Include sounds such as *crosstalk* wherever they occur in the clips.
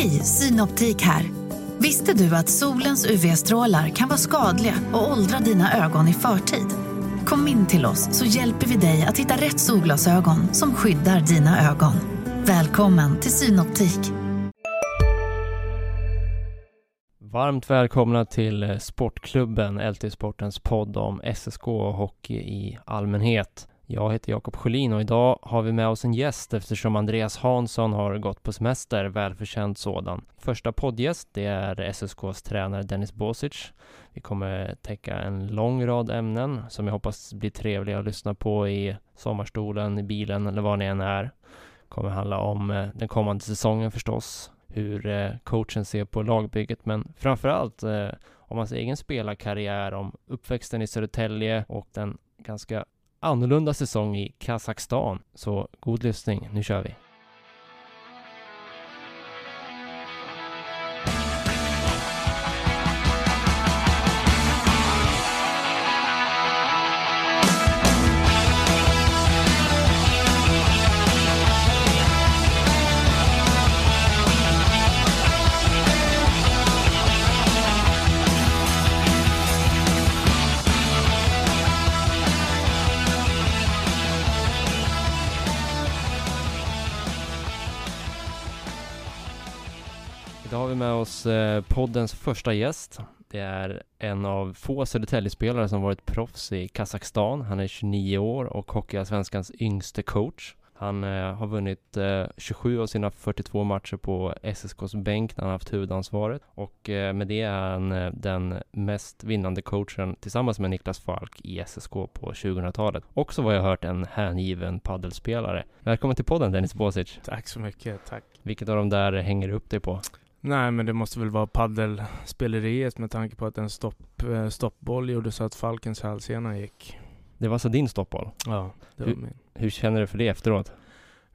Hej, Synoptik här. Visste du att solens UV-strålar kan vara skadliga och åldra dina ögon i förtid? Kom in till oss så hjälper vi dig att hitta rätt solglasögon som skyddar dina ögon. Välkommen till Synoptik. Varmt välkomna till eh, Sportklubben, LT-sportens podd om SSK och hockey i allmänhet. Jag heter Jakob Sjölin och idag har vi med oss en gäst eftersom Andreas Hansson har gått på semester, välförtjänt sådan. Första poddgäst, det är SSKs tränare Dennis Bosic. Vi kommer täcka en lång rad ämnen som jag hoppas blir trevliga att lyssna på i sommarstolen, i bilen eller var ni än är. kommer handla om eh, den kommande säsongen förstås, hur eh, coachen ser på lagbygget, men framförallt eh, om hans egen spelarkarriär, om uppväxten i Södertälje och den ganska annorlunda säsong i Kazakstan. Så god lyssning, nu kör vi! Vi med oss eh, poddens första gäst. Det är en av få Södertäljespelare som varit proffs i Kazakstan. Han är 29 år och Hockeyallsvenskans yngste coach. Han eh, har vunnit eh, 27 av sina 42 matcher på SSKs bänk när han haft huvudansvaret och eh, med det är han eh, den mest vinnande coachen tillsammans med Niklas Falk i SSK på 2000-talet. Också vad jag hört en hängiven paddelspelare. Välkommen till podden Dennis Bosic. Tack så mycket, tack. Vilket av de där hänger du upp dig på? Nej, men det måste väl vara paddelspeleriet med tanke på att en stopp, eh, stoppboll gjorde så att Falkens hälsena gick. Det var alltså din stoppboll? Ja, det var min. Hur känner du för det efteråt?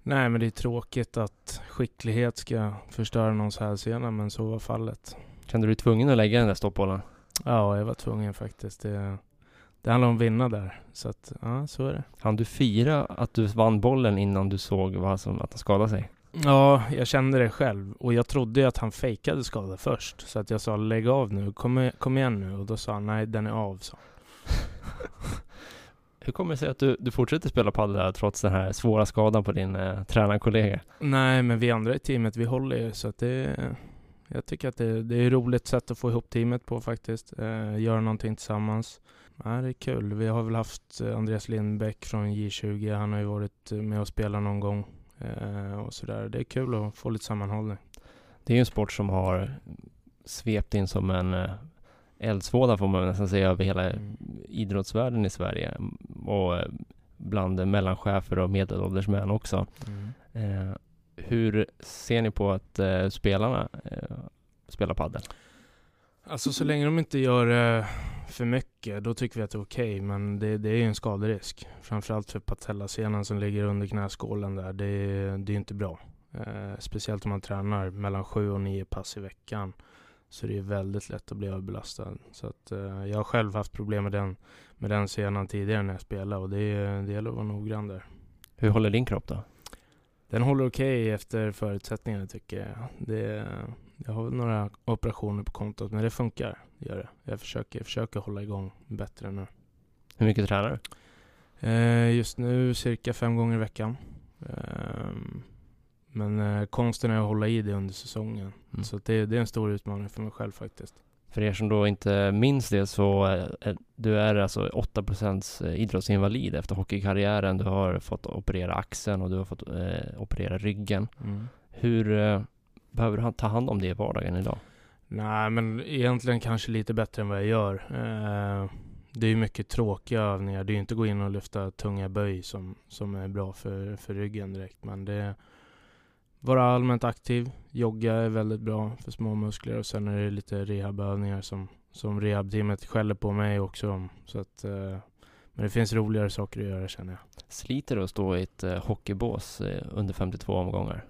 Nej, men det är tråkigt att skicklighet ska förstöra någons hälsena, men så var fallet. Kände du dig tvungen att lägga den där stoppbollen? Ja, jag var tvungen faktiskt. Det, det handlar om att vinna där. Så att, ja, så är det. Han du fira att du vann bollen innan du såg vad som, att han skadade sig? Ja, jag kände det själv. Och jag trodde ju att han fejkade skada först. Så att jag sa lägg av nu, kom, kom igen nu. Och då sa han nej, den är av. Så. *laughs* Hur kommer det sig att du, du fortsätter spela padel där trots den här svåra skadan på din eh, tränarkollega? Nej, men vi andra i teamet, vi håller ju så att det... Jag tycker att det, det är ett roligt sätt att få ihop teamet på faktiskt. Eh, göra någonting tillsammans. Ja, det är kul. Vi har väl haft Andreas Lindbäck från J20. Han har ju varit med och spelat någon gång. Eh, och sådär. Det är kul att få lite sammanhållning. Det är ju en sport som har svept in som en eh, eldsvåda får man nästan säga över hela Mm. idrottsvärlden i Sverige och eh, bland mellanchefer och medelålders män också. Mm. Hur ser ni på att spelarna spelar padel? Alltså så länge de inte gör det för mycket, då tycker vi att det är okej. Men det, det är ju en skaderisk. Framförallt för patellasenan som ligger under knäskålen där. Det, är- det är inte bra. Eh, speciellt om man tränar mellan sju och nio pass i veckan. Så det är väldigt lätt att bli överbelastad. Så att, eh, jag har själv haft problem med den, med den senan tidigare när jag spelade. Och det, det gäller att vara noggrann där. Hur håller din kropp då? Den håller okej efter förutsättningarna tycker jag. Det, jag har några operationer på kontot men det funkar. Det gör det. Jag försöker, försöker hålla igång bättre nu. Hur mycket tränar du? Eh, just nu cirka fem gånger i veckan. Ehm, men eh, konsten är att hålla i det under säsongen. Mm. Så det, det är en stor utmaning för mig själv faktiskt. För er som då inte minns det så eh, är, du är alltså 8% idrottsinvalid efter hockeykarriären. Du har fått operera axeln och du har fått eh, operera ryggen. Hur eh, behöver du ta hand om det i vardagen idag? Nej, men egentligen kanske lite bättre än vad jag gör. Eh, det är ju mycket tråkiga övningar. Det är ju inte att gå in och lyfta tunga böj som, som är bra för, för ryggen direkt. Men det är vara allmänt aktiv. Jogga är väldigt bra för små muskler. Och sen är det lite rehabövningar som, som rehabteamet skäller på mig också om. Så att, eh, men det finns roligare saker att göra känner jag. Sliter du att stå i ett eh, hockeybås under 52 omgångar?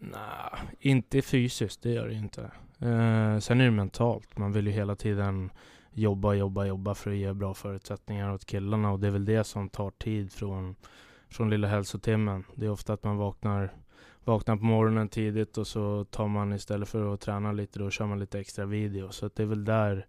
Nej, inte fysiskt, det gör det inte. Eh, sen är det mentalt. Man vill ju hela tiden jobba, jobba, jobba för att ge bra förutsättningar åt killarna. Och det är väl det som tar tid från, från lilla hälsotimmen. Det är ofta att man vaknar, vaknar på morgonen tidigt och så tar man istället för att träna lite då kör man lite extra video. Så att det är väl där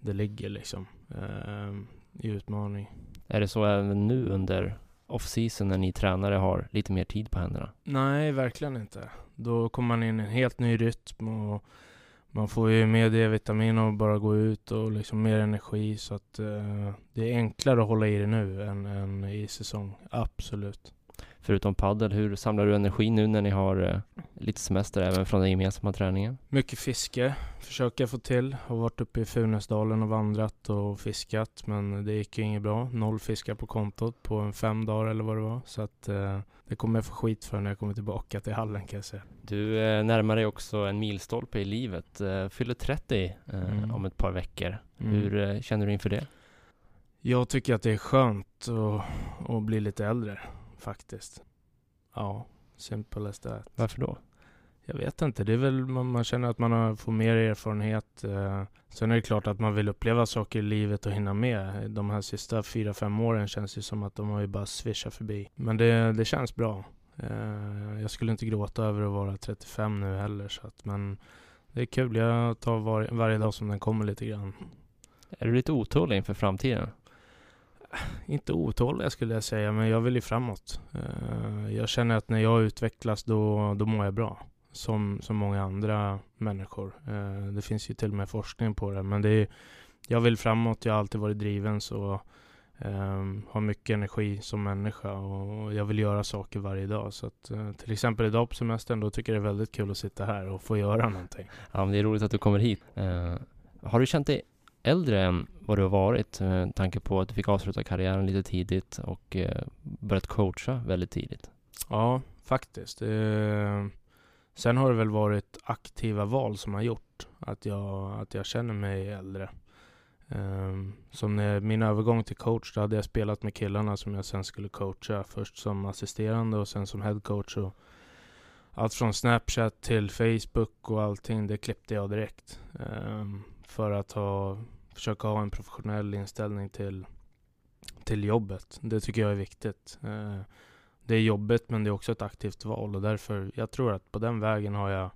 det ligger liksom eh, i utmaning. Är det så även nu under off-season när ni tränare har lite mer tid på händerna? Nej, verkligen inte. Då kommer man in i en helt ny rytm och man får ju mer D-vitamin och bara gå ut och liksom mer energi så att eh, det är enklare att hålla i det nu än, än i säsong. Absolut. Förutom paddel, hur samlar du energi nu när ni har eh, lite semester även från den gemensamma träningen? Mycket fiske försöker jag få till. Har varit uppe i Funäsdalen och vandrat och fiskat men det gick ju inget bra. Noll fiskar på kontot på en fem dagar eller vad det var. Så att eh, det kommer jag få skit för när jag kommer tillbaka till hallen kan jag säga. Du eh, närmar dig också en milstolpe i livet. Eh, fyller 30 eh, mm. om ett par veckor. Mm. Hur eh, känner du inför det? Jag tycker att det är skönt att, att bli lite äldre faktiskt. Ja, simple as that. Varför då? Jag vet inte. Det är väl man, man känner att man har, får mer erfarenhet. Eh. Sen är det klart att man vill uppleva saker i livet och hinna med. De här sista fyra, fem åren känns det som att de har ju bara swishat förbi. Men det, det känns bra. Eh, jag skulle inte gråta över att vara 35 nu heller. Så att, men det är kul. Jag tar var, varje dag som den kommer lite grann. Är du lite otålig inför framtiden? Inte otåliga skulle jag säga, men jag vill ju framåt. Eh, jag känner att när jag utvecklas då, då mår jag bra. Som, som många andra människor. Eh, det finns ju till och med forskning på det. Men det är, jag vill framåt, jag har alltid varit driven så Um, har mycket energi som människa och jag vill göra saker varje dag. Så att, uh, till exempel idag på semestern, då tycker jag det är väldigt kul att sitta här och få göra någonting. Ja, men det är roligt att du kommer hit. Uh, har du känt dig äldre än vad du har varit eh, med tanke på att du fick avsluta karriären lite tidigt och eh, börjat coacha väldigt tidigt? Ja, faktiskt. Eh, sen har det väl varit aktiva val som har gjort att jag, att jag känner mig äldre. Som när min övergång till coach, då hade jag spelat med killarna som jag sen skulle coacha. Först som assisterande och sen som headcoach. Och allt från Snapchat till Facebook och allting, det klippte jag direkt. För att ha, försöka ha en professionell inställning till, till jobbet. Det tycker jag är viktigt. Eh, det är jobbigt men det är också ett aktivt val och därför, jag tror att på den vägen har jag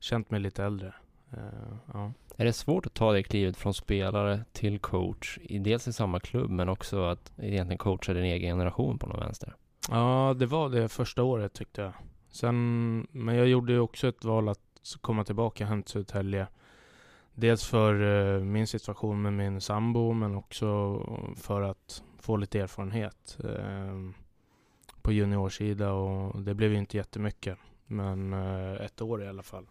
känt mig lite äldre. Eh, ja. Är det svårt att ta det klivet från spelare till coach, dels i samma klubb men också att egentligen coacha din egen generation på något vänster? Ja, det var det första året tyckte jag. Sen, men jag gjorde ju också ett val att komma tillbaka hem till Södertälje Dels för eh, min situation med min sambo men också för att få lite erfarenhet ehm, på juniorsida och det blev ju inte jättemycket. Men eh, ett år i alla fall.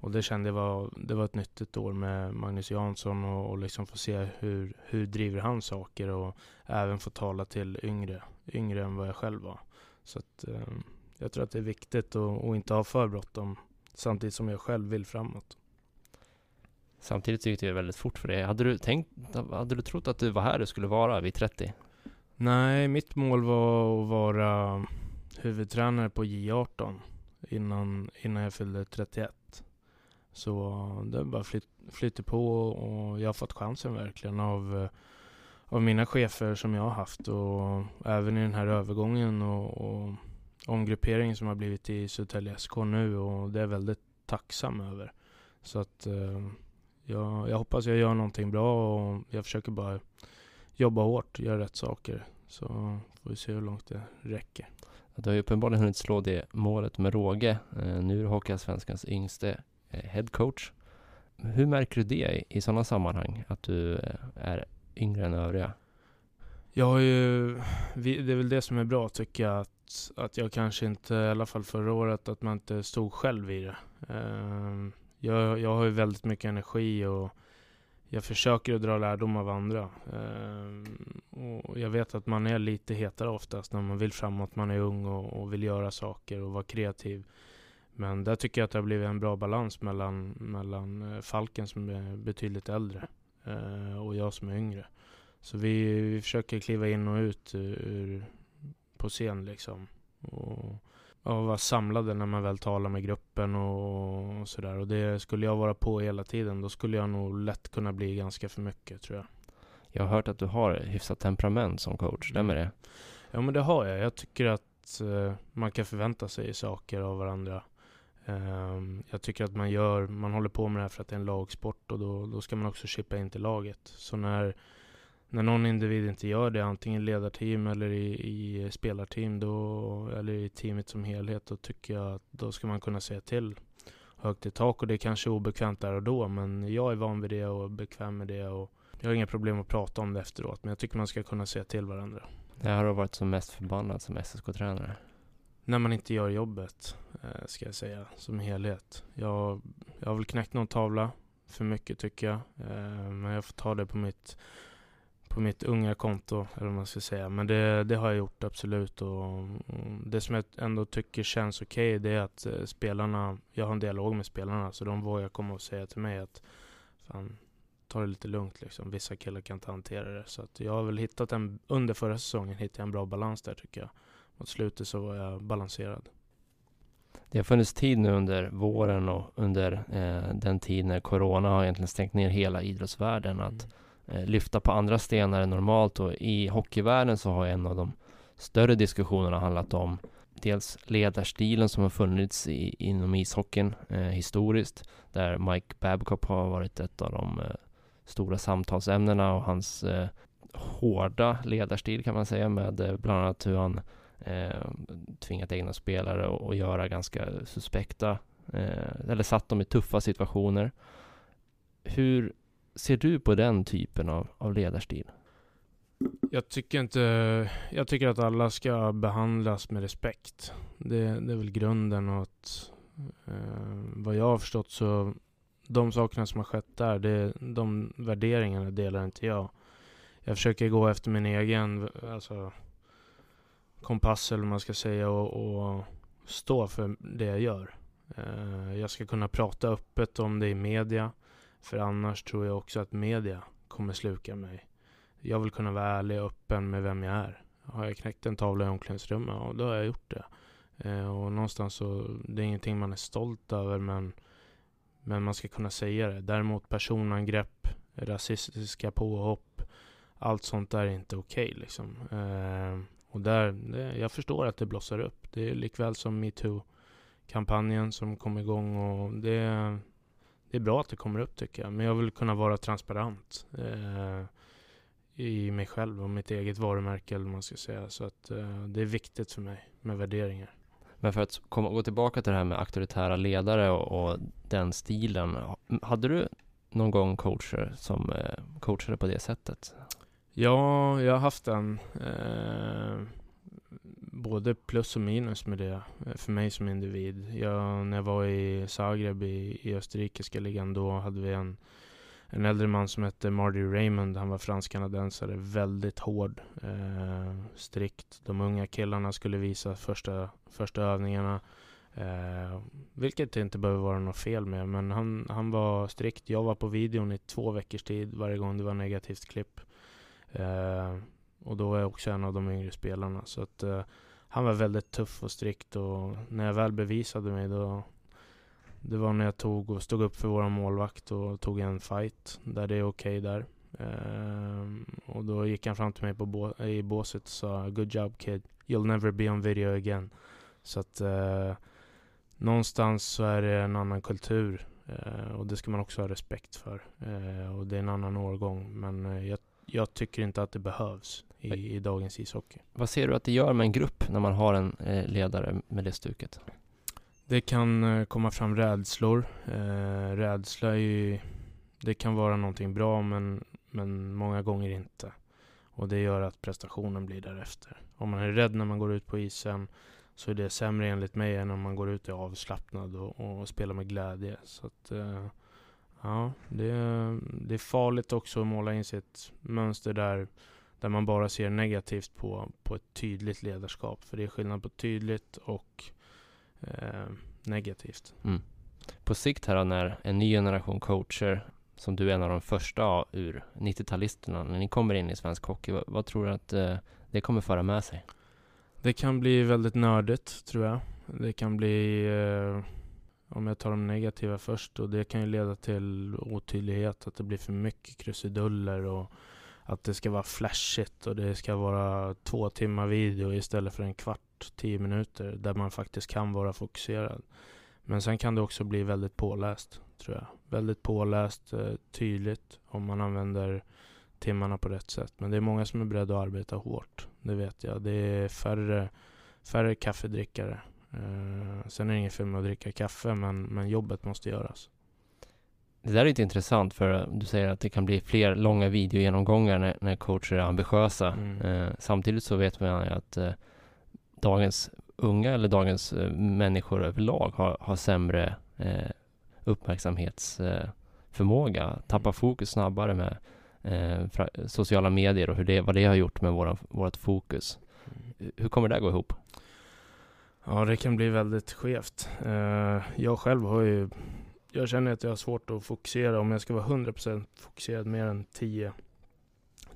Och det kände jag var, det var ett nyttigt år med Magnus Jansson och, och liksom få se hur, hur driver han saker och även få tala till yngre, yngre än vad jag själv var. Så att, ehm, jag tror att det är viktigt att, att inte ha för bråttom samtidigt som jag själv vill framåt. Samtidigt gick det väldigt fort för dig. Hade du tänkt, hade du trott att du var här du skulle vara vid 30? Nej, mitt mål var att vara huvudtränare på J18 innan, innan jag fyllde 31. Så det har bara flyt, flyter på och jag har fått chansen verkligen av, av mina chefer som jag har haft och även i den här övergången och, och omgrupperingen som har blivit i Södertälje SK nu och det är jag väldigt tacksam över. Så att eh, jag, jag hoppas jag gör någonting bra och jag försöker bara jobba hårt, göra rätt saker. Så får vi se hur långt det räcker. Du har ju uppenbarligen hunnit slå det målet med råge. Eh, nu är du Hockeyallsvenskans yngste eh, headcoach. Hur märker du det i sådana sammanhang? Att du eh, är yngre än övriga? Jag har ju, det är väl det som är bra tycker jag. Att, att jag kanske inte, i alla fall förra året, att man inte stod själv i det. Ehm, jag, jag har ju väldigt mycket energi och jag försöker att dra lärdom av andra. Ehm, och jag vet att man är lite hetare oftast när man vill framåt, man är ung och, och, vill göra saker och vara kreativ. Men där tycker jag att det har blivit en bra balans mellan, mellan eh, Falken som är betydligt äldre eh, och jag som är yngre. Så vi, vi försöker kliva in och ut eh, ur, på scen liksom. Och, och vara samlade när man väl talar med gruppen och, och sådär. Och det skulle jag vara på hela tiden, då skulle jag nog lätt kunna bli ganska för mycket tror jag. Jag har hört att du har hyfsat temperament som coach, stämmer det? Ja men det har jag. Jag tycker att uh, man kan förvänta sig saker av varandra. Um, jag tycker att man gör, man håller på med det här för att det är en lagsport och då, då ska man också chippa in till laget. Så när, när någon individ inte gör det, antingen i ledarteam eller i, i spelarteam då, eller i teamet som helhet, då tycker jag att då ska man kunna säga till högt i tak och det är kanske obekvämt där och då men jag är van vid det och bekväm med det och jag har inga problem att prata om det efteråt men jag tycker man ska kunna säga till varandra. När har du varit som mest förbannad som SSK-tränare? När man inte gör jobbet, eh, ska jag säga, som helhet. Jag, jag har väl knäckt någon tavla för mycket tycker jag. Eh, men jag får ta det på mitt, på mitt unga konto, eller vad man ska säga. Men det, det har jag gjort absolut. Och, det som jag ändå tycker känns okej, okay, det är att eh, spelarna, jag har en dialog med spelarna, så de vågar komma och säga till mig att fan, ta det lite lugnt liksom. Vissa killar kan inte hantera det. Så att jag har väl hittat en, under förra säsongen hittade jag en bra balans där tycker jag. Mot slutet så var jag balanserad. Det har funnits tid nu under våren och under eh, den tid när Corona har egentligen stängt ner hela idrottsvärlden att mm. Eh, lyfta på andra stenar än normalt och i hockeyvärlden så har en av de större diskussionerna handlat om dels ledarstilen som har funnits i, inom ishockeyn eh, historiskt där Mike Babcock har varit ett av de eh, stora samtalsämnena och hans eh, hårda ledarstil kan man säga med eh, bland annat hur han eh, tvingat egna spelare att göra ganska suspekta eh, eller satt dem i tuffa situationer. Hur ser du på den typen av, av ledarstil? Jag tycker inte, jag tycker att alla ska behandlas med respekt. Det, det är väl grunden och att eh, vad jag har förstått så de sakerna som har skett där, det, de värderingarna delar inte jag. Jag försöker gå efter min egen alltså, kompass eller vad man ska säga och, och stå för det jag gör. Eh, jag ska kunna prata öppet om det i media. För annars tror jag också att media kommer sluka mig. Jag vill kunna vara ärlig och öppen med vem jag är. Har jag knäckt en tavla i omklädningsrummet, ja då har jag gjort det. Eh, och någonstans så, det är ingenting man är stolt över men men man ska kunna säga det. Däremot personangrepp, rasistiska påhopp, allt sånt där är inte okej okay, liksom. Eh, och där, det, jag förstår att det blossar upp. Det är likväl som metoo-kampanjen som kom igång och det, det är bra att det kommer upp tycker jag. Men jag vill kunna vara transparent eh, i mig själv och mitt eget varumärke eller vad man ska säga. Så att eh, det är viktigt för mig med värderingar. Men för att komma, gå tillbaka till det här med auktoritära ledare och, och den stilen. Hade du någon gång coacher som eh, coachade på det sättet? Ja, jag har haft en. Eh, både plus och minus med det eh, för mig som individ. Jag, när jag var i Zagreb i, i österrikiska ligan då hade vi en en äldre man som hette Marty Raymond. Han var fransk-kanadensare. Väldigt hård. Eh, strikt. De unga killarna skulle visa första, första övningarna. Eh, vilket det inte behöver vara något fel med. Men han, han var strikt. Jag var på videon i två veckors tid varje gång det var negativt klipp. Eh, och då var jag också en av de yngre spelarna. Så att eh, han var väldigt tuff och strikt och när jag väl bevisade mig då, det var när jag tog och stod upp för vår målvakt och tog en fight där det är okej okay där. Uh, och då gick han fram till mig på bå i båset och sa Good job kid, you'll never be on video again. Så att uh, någonstans så är det en annan kultur uh, och det ska man också ha respekt för. Eh, och det är en annan årgång men eh, jag, jag, tycker inte att det behövs i, i, dagens ishockey. Vad ser du att det gör med en grupp när man har en ledare med det stuket? Det kan eh, komma fram rädslor. Eh, rädsla är ju, det kan vara någonting bra men, men många gånger inte. Och det gör att prestationen blir därefter. Om man är rädd när man går ut på isen så är det sämre enligt mig än om man går ut och är avslappnad och, och spelar med glädje. Så att, eh, ja, det, det är farligt också att måla in sig ett mönster där, där man bara ser negativt på, på ett tydligt ledarskap. För det är skillnad på tydligt och eh, negativt. Mm. På sikt här när en ny generation coacher, som du är en av de första ur 90-talisterna, när ni kommer in i svensk hockey, vad, vad tror du att eh, det kommer föra med sig? Det kan bli väldigt nördigt, tror jag. Det kan bli, eh, om jag tar de negativa först, och det kan ju leda till otydlighet, att det blir för mycket krusiduller och att det ska vara flashigt och det ska vara två timmar video istället för en kvart tio minuter där man faktiskt kan vara fokuserad. Men sen kan det också bli väldigt påläst, tror jag. Väldigt påläst, eh, tydligt om man använder timmarna på rätt sätt. Men det är många som är beredda att arbeta hårt, det vet jag. Det är färre, färre kaffedrickare. Eh, sen är det inget fel med att dricka kaffe, men, men jobbet måste göras. Det där är lite intressant för du säger att det kan bli fler långa videogenomgångar när, när coacher är ambitiösa. Mm. Eh, samtidigt så vet man ju att eh, dagens unga eller dagens eh, människor överlag har, har sämre eh, uppmärksamhetsförmåga, tappar fokus snabbare med eh, sociala medier och hur det, vad det har gjort med våra, vårt fokus. Hur kommer det gå ihop? Ja, det kan bli väldigt skevt. Eh, jag själv har ju... Jag känner att jag har svårt att fokusera om jag ska vara 100% fokuserad mer än 10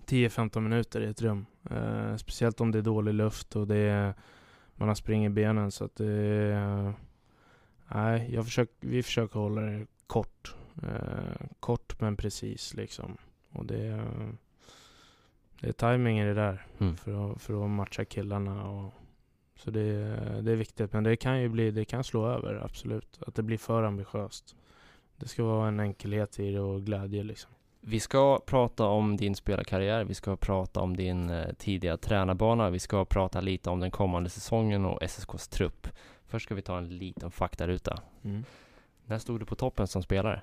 10-15 minuter i ett rum. Eh, speciellt om det är dålig luft och det är, man har spring i benen så att det är, Nej, jag försöker, vi försöker hålla det kort. Eh, kort men precis liksom. Och det är, det är timing i det där Mm. för, att, för att matcha killarna. Och, så det, det är viktigt. Men det kan ju bli, det kan slå över, absolut. Att det blir för ambitiöst. Det ska vara en enkelhet i det och glädje liksom. Vi ska prata om din spelarkarriär, vi ska prata om din eh, tidiga tränarbana, vi ska prata lite om den kommande säsongen och SSKs trupp. Först ska vi ta en liten faktaruta. När stod du på toppen som spelare?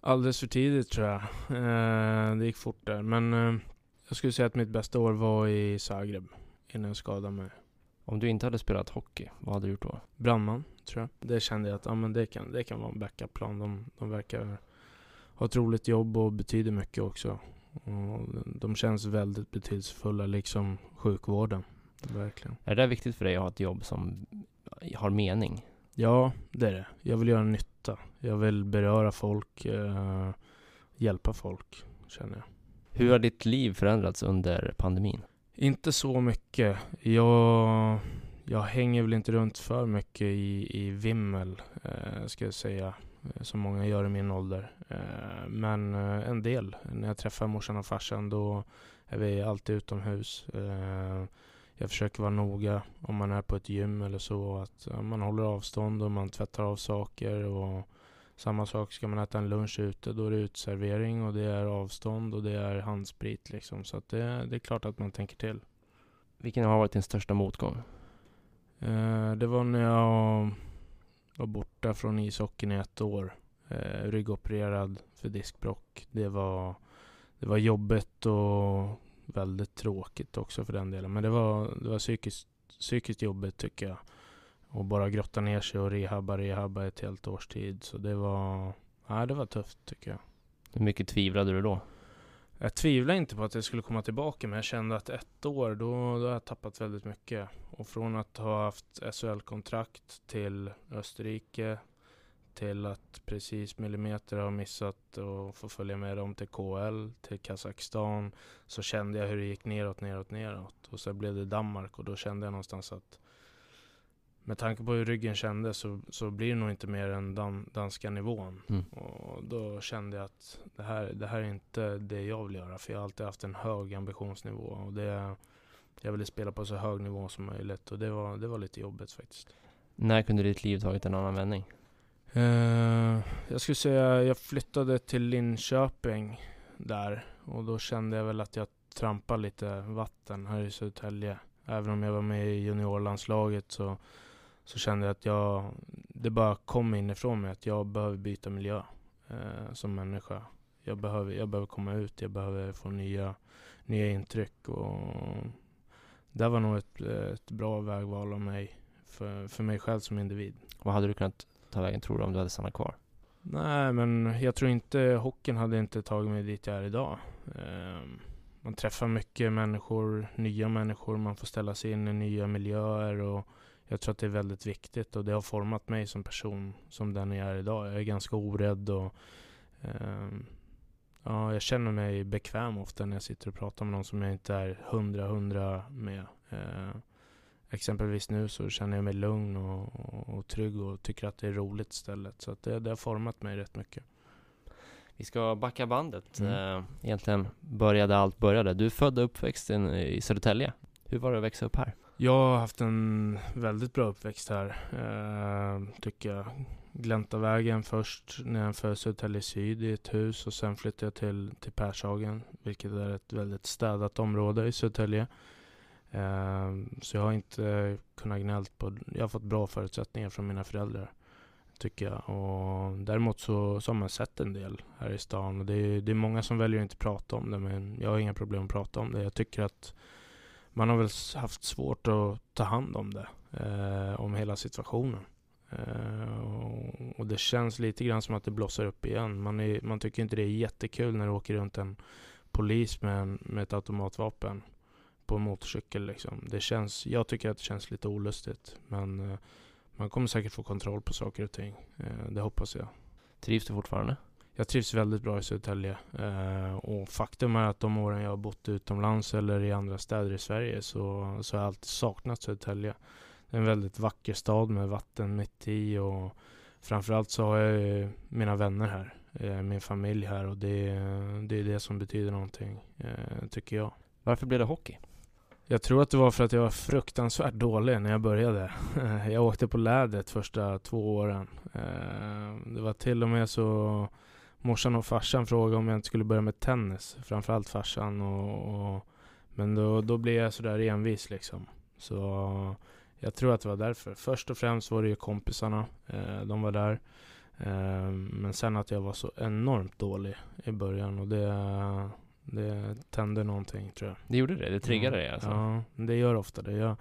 Alldeles för tidigt tror jag. Eh, det gick fort där. Men eh, jag skulle säga att mitt bästa år var i Zagreb. Innan jag skadade mig. Om du inte hade spelat hockey, vad hade du gjort då? Brandman, tror jag. Det kände jag att ja, men det, kan, det kan vara en backup-plan. De, de verkar ha ett roligt jobb och betyder mycket också. Och de känns väldigt betydelsefulla, liksom sjukvården. Verkligen. Är det viktigt för dig att ha ett jobb som har mening? Ja, det är det. Jag vill göra nytta. Jag vill beröra folk, eh, hjälpa folk, känner jag. Hur har ditt liv förändrats under pandemin? Inte så mycket. Jag, jag hänger väl inte runt för mycket i, i vimmel, eh, ska jag säga. Eh, som många gör i min ålder. Eh, men eh, en del. När jag träffar morsan och farsan då är vi alltid utomhus. Eh, jag försöker vara noga om man är på ett gym eller så. Att ja, man håller avstånd och man tvättar av saker. Och samma sak, ska man äta en lunch ute då är det utservering och det är avstånd och det är handsprit liksom. Så att det, det är klart att man tänker till. Vilken har varit din största motgång? Eh, det var när jag var borta från ishockeyn i ett år. Eh, ryggopererad för diskbråck. Det var, det var jobbigt och väldigt tråkigt också för den delen. Men det var, det var psykiskt, psykiskt jobbigt tycker jag. Och bara grotta ner sig och rehabba, rehabba ett helt års tid. Så det var, ja, det var tufft tycker jag. Hur mycket tvivlade du då? Jag tvivlar inte på att jag skulle komma tillbaka men jag kände att ett år, då, då har jag tappat väldigt mycket. Och från att ha haft SHL-kontrakt till Österrike till att precis millimeter ha missat och få följa med dem till KL, till Kazakstan. Så kände jag hur det gick neråt, neråt, neråt. Och sen blev det Danmark och då kände jag någonstans att med tanke på hur ryggen kändes så, så blir det nog inte mer än dan, danska nivån. Mm. Och då kände jag att det här, det här är inte det jag vill göra. För jag har alltid haft en hög ambitionsnivå. Och det, jag ville spela på så hög nivå som möjligt. Och det var, det var lite jobbigt faktiskt. När kunde ditt liv tagit en annan vändning? Eh, jag skulle säga jag flyttade till Linköping där. Och då kände jag väl att jag trampade lite vatten här i Södertälje. Även om jag var med i juniorlandslaget så, så kände jag att jag, det bara kom inifrån mig att jag behöver byta miljö eh, som människa. Jag behöver, jag behöver komma ut, jag behöver få nya, nya intryck. Och det var nog ett, ett bra vägval av mig för, för mig själv som individ. Vad hade du kunnat ta vägen tror du om du hade stannat kvar? Nej, men jag tror inte hockeyn hade inte tagit mig dit jag är idag. Ehm, man träffar mycket människor, nya människor, man får ställa sig in i nya miljöer och jag tror att det är väldigt viktigt och det har format mig som person som den jag är idag. Jag är ganska orädd och ehm, ja, jag känner mig bekväm ofta när jag sitter och pratar med någon som jag inte är hundra hundra med. Ehm, exempelvis nu så känner jag mig lugn och, och, och trygg och tycker att det är roligt istället. Så att det, det har format mig rätt mycket. Vi ska backa bandet. Mm. Eh, egentligen började allt började. Du är född och uppväxt i- i Södertälje. Hur var det att växa upp här? Jag har haft en väldigt bra uppväxt här, eh, tycker jag. Gläntavägen först nedanför Södertälje Syd i ett hus och sen flyttade jag till, till Pershagen, vilket är ett väldigt städat område i Södertälje. Eh, så jag har inte kunnat gnällt på, jag har fått bra förutsättningar från mina föräldrar, tycker jag. Och däremot så, så har man sett en del här i stan och det är, det är många som väljer att inte prata om det, men jag har inga problem att prata om det. Jag tycker att man har väl haft svårt att ta hand om det, eh, om hela situationen. Eh, och, och, det känns lite grann som att det blossar upp igen. Man, är, man tycker inte det är jättekul när det åker runt en polis med, en, med ett automatvapen på en motorcykel. Liksom. Det känns, jag tycker att det känns lite olustigt. Men eh, man kommer säkert få kontroll på saker och ting. Eh, det hoppas jag. Trivs du fortfarande? Jag trivs väldigt bra i Södertälje. Eh, och faktum är att de åren jag har bott utomlands eller i andra städer i Sverige så, så har jag alltid saknat Södertälje. Det är en väldigt vacker stad med vatten mitt i och framförallt så har jag mina vänner här. Eh, min familj här och det, det är det som betyder någonting, eh, tycker jag. Varför blev det hockey? Jag tror att det var för att jag var fruktansvärt dålig när jag började. *laughs* Jag åkte på lädret första två åren. Eh, det var till och med så morsan och farsan frågade om jag inte skulle börja med tennis. Framförallt farsan. Och, och men då, då blev jag sådär envis liksom. Så jag tror att det var därför. Först och främst var det ju kompisarna. Eh, de var där. Eh, men sen att jag var så enormt dålig i början. Och det, det tände någonting tror jag. Det gjorde det? Det triggade mm. dig alltså? Ja, det gör ofta det. Jag,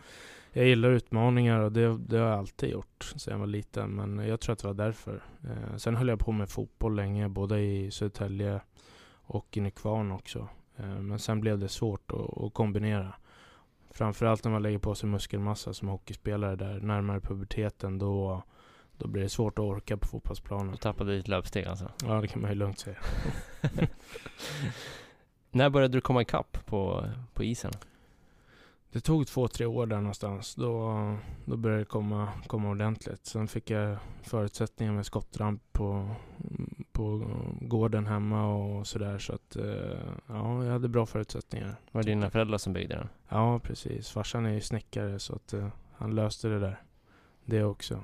jag gillar utmaningar och det, det, har jag alltid gjort sedan jag var liten. Men jag tror att det var därför. Eh, sen höll jag på med fotboll länge, både i Södertälje och i Nykvarn också. Eh, men sen blev det svårt att, att, kombinera. Framförallt när man lägger på sig muskelmassa som hockeyspelare där närmare puberteten. Då, då blir det svårt att orka på fotbollsplanen. Du tappade ditt löpsteg alltså? Ja, det kan man ju lugnt säga. *laughs* När började du komma ikapp på, på isen? Det tog två, tre år där någonstans. Då, då började det komma, komma ordentligt. Sen fick jag förutsättningar med skottramp på, på gården hemma och sådär. Så att eh, ja, jag hade bra förutsättningar. Var det dina föräldrar som byggde den? Ja, precis. Farsan är ju snickare så att uh, han löste det där. Det också.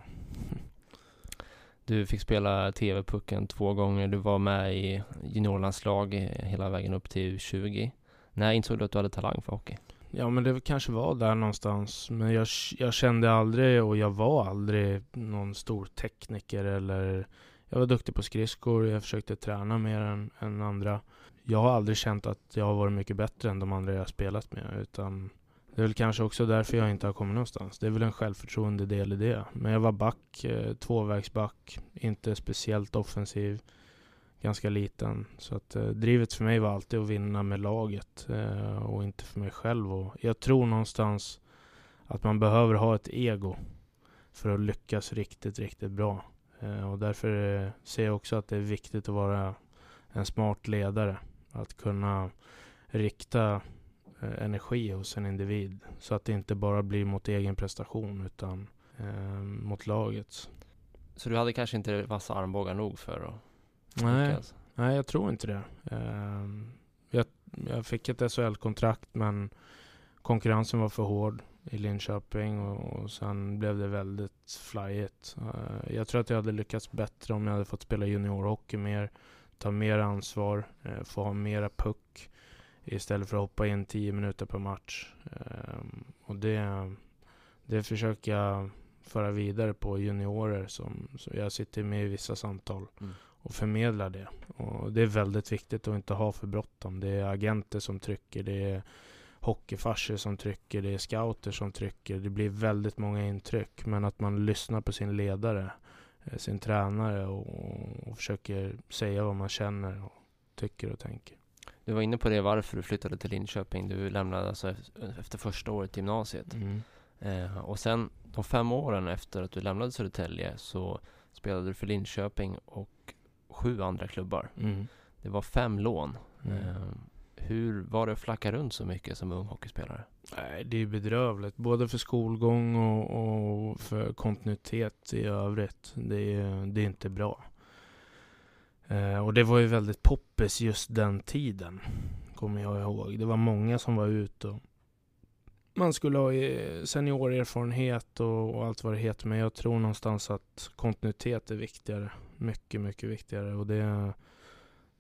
Du fick spela TV-pucken två gånger. Du var med i juniorlandslag hela vägen upp till U20. När insåg du att du hade talang för hockey? Ja men det kanske var där någonstans. Men jag, jag kände aldrig och jag var aldrig någon stor tekniker eller Jag var duktig på skridskor, jag försökte träna mer än, än andra. Jag har aldrig känt att jag har varit mycket bättre än de andra jag spelat med utan det är väl kanske också därför jag inte har kommit någonstans. Det är väl en självförtroende del i det. Men jag var back, eh, tvåvägsback, inte speciellt offensiv, ganska liten. Så att eh, drivet för mig var alltid att vinna med laget eh, och inte för mig själv. Och jag tror någonstans att man behöver ha ett ego för att lyckas riktigt, riktigt bra. Eh, och därför eh, ser jag också att det är viktigt att vara en smart ledare. Att kunna rikta Eh, energi hos en individ. Så att det inte bara blir mot egen prestation utan eh, mot lagets. Så du hade kanske inte vassa armbågar nog för att Nej, nej jag tror inte det. Eh, jag, jag fick ett SHL-kontrakt men konkurrensen var för hård i Linköping och, och sen blev det väldigt flyigt. Uh, jag tror att jag hade lyckats bättre om jag hade fått spela juniorhockey mer, ta mer ansvar, uh, få ha mera puck istället för att hoppa in 10 minuter per match. Um, och det, det försöker jag föra vidare på juniorer som, jag sitter med i vissa samtal mm. Och förmedlar det. Och det är väldigt viktigt att inte ha för bråttom. Det är agenter som trycker, det är hockeyfarser som trycker, det är scouter som trycker. Det blir väldigt många intryck. Men att man lyssnar på sin ledare, eh, sin tränare och, och försöker säga vad man känner och tycker och tänker. Du var inne på det varför du flyttade till Linköping. Du lämnade alltså efter första året i gymnasiet. Mm. Eh, och sen de fem åren efter att du lämnade Södertälje så spelade du för Linköping och sju andra klubbar. Mm. Det var fem lån. Mm. Eh, hur var det att flacka runt så mycket som ung hockeyspelare? Nej, det är bedrövligt. Både för skolgång och, och för kontinuitet i övrigt. Det är, det är inte bra. Eh, och det var ju väldigt poppis just den tiden, kommer jag ihåg. Det var många som var ute och man skulle ha seniorerfarenhet och, och allt vad det heter. Men jag tror någonstans att kontinuitet är viktigare. Mycket, mycket viktigare. Och det,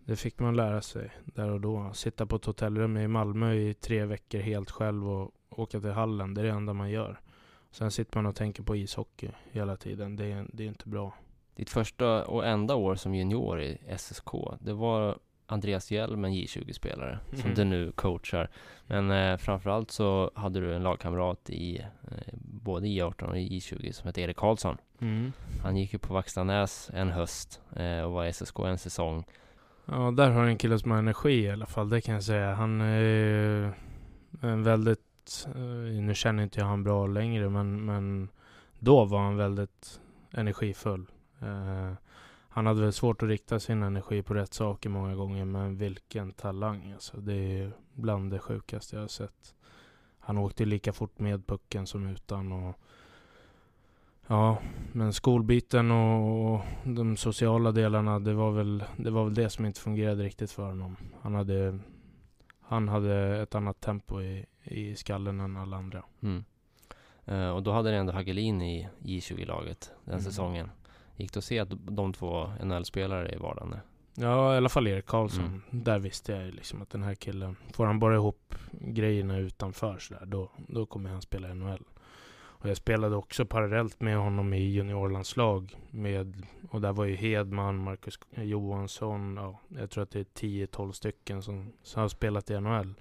det fick man lära sig där och då. Sitta på ett hotellrum i Malmö i tre veckor helt själv och åka till hallen. Det är det enda man gör. Sen sitter man och tänker på ishockey hela tiden. Det, det är inte bra. Ditt första och enda år som junior i SSK, det var Andreas Hjelm, en J20-spelare, mm. som du nu coachar. Men eh, framförallt så hade du en lagkamrat i eh, både J18 och J20 som hette Erik Karlsson. Mm. Han gick ju på Vaxtanäs en höst eh, och var i SSK en säsong. Ja, där har en kille som har energi i alla fall, det kan jag säga. Han är en väldigt, eh, nu känner inte jag han bra längre, men, men då var han väldigt energifull. Eh, han hade väl svårt att rikta sin energi på rätt saker många gånger, men vilken talang alltså. Det är bland det sjukaste jag har sett. Han åkte lika fort med pucken som utan och Ja, men skolbiten och de sociala delarna, det var väl det, var väl det som inte fungerade riktigt för honom. Han hade, han hade ett annat tempo i, i skallen än alla andra. Mm. Uh, och då hade ni ändå Hagelin i J20-laget den mm. säsongen. Gick det att se att de två NHL-spelare i vardagen? Ja, i alla fall Erik Karlsson. Mm. Där visste jag liksom att den här killen, får han bara ihop grejerna utanför sådär, då, då kommer han spela NHL. Och jag spelade också parallellt med honom i juniorlandslag. Med, och där var ju Hedman, Marcus Johansson, ja, jag tror att det är 10-12 stycken som, som har spelat i NHL.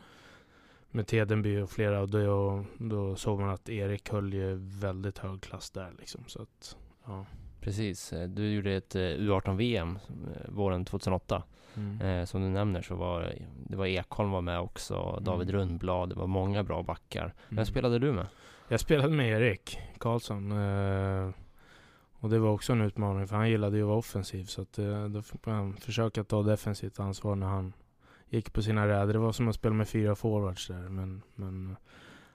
Med Tedenby och flera. Och då, då såg man att Erik höll ju väldigt hög klass där liksom. Så att, ja. Precis. Eh, du gjorde ett eh, U18-VM eh, våren 2008. Mm. som du nämner så var det var Ekholm var med också, mm. David mm. Rundblad, det var många bra backar. Mm. Vem spelade du med? Jag spelade med Erik Karlsson. och det var också en utmaning för han gillade ju att vara offensiv. Så att, då fick man försöka ta defensivt ansvar när han gick på sina räder. Det var som att spela med fyra forwards där. Men, men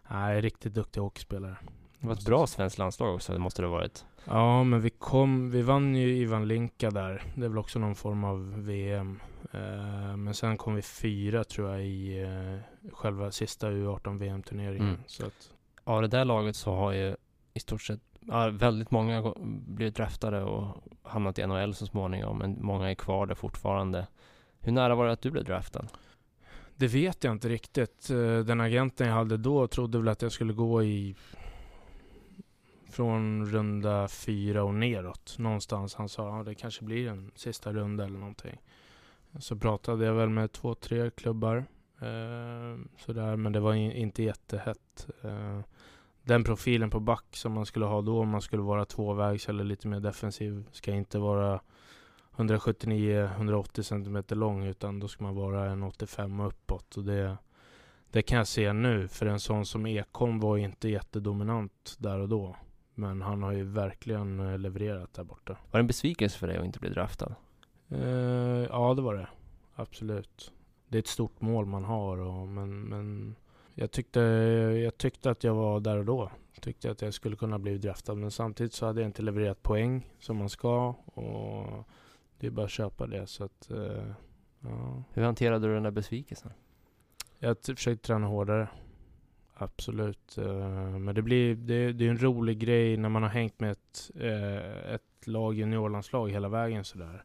nej, riktigt duktig hockeyspelare. Det var ett bra svenskt landslag också, det måste det ha varit. Ja, men vi kom, vi vann ju Ivan Linka där. Det är väl också någon form av VM. Eh, men sen kom vi fyra tror jag i eh, själva sista U18 VM-turneringen. Mm. Så att... Ja, det där laget så har ju i stort sett ja, väldigt många blivit draftade och hamnat i NHL så småningom. Men många är kvar där fortfarande. Hur nära var det att du blev draftad? Det vet jag inte riktigt. Eh, den agenten jag hade då trodde väl att jag skulle gå i från runda fyra och neråt någonstans. Han sa att det kanske blir en sista runda eller någonting. Så pratade jag väl med två, tre klubbar. Eh, sådär, men det var in, inte jättehett. Eh, den profilen på back som man skulle ha då, om man skulle vara tvåvägs eller lite mer defensiv, ska inte vara 179-180 cm lång, utan då ska man vara en 85 och uppåt. Och det, det kan jag se nu, för en sån som Ekholm var inte jättedominant där och då. Men han har ju verkligen eh, levererat där borta. Var det en besvikelse för dig att inte bli draftad? Uh, ja, det var det. Absolut. Det är ett stort mål man har, och, men, men jag, tyckte, jag tyckte att jag var där och då. Tyckte att jag skulle kunna bli draftad, men samtidigt så hade jag inte levererat poäng som man ska. Och det är bara att köpa det. Så att, uh, ja. Hur hanterade du den där besvikelsen? Jag försökte träna hårdare. Absolut. Eh, men det blir det, det är en rolig grej när man har hängt med ett, eh, ett lag, juniorlandslag hela vägen sådär.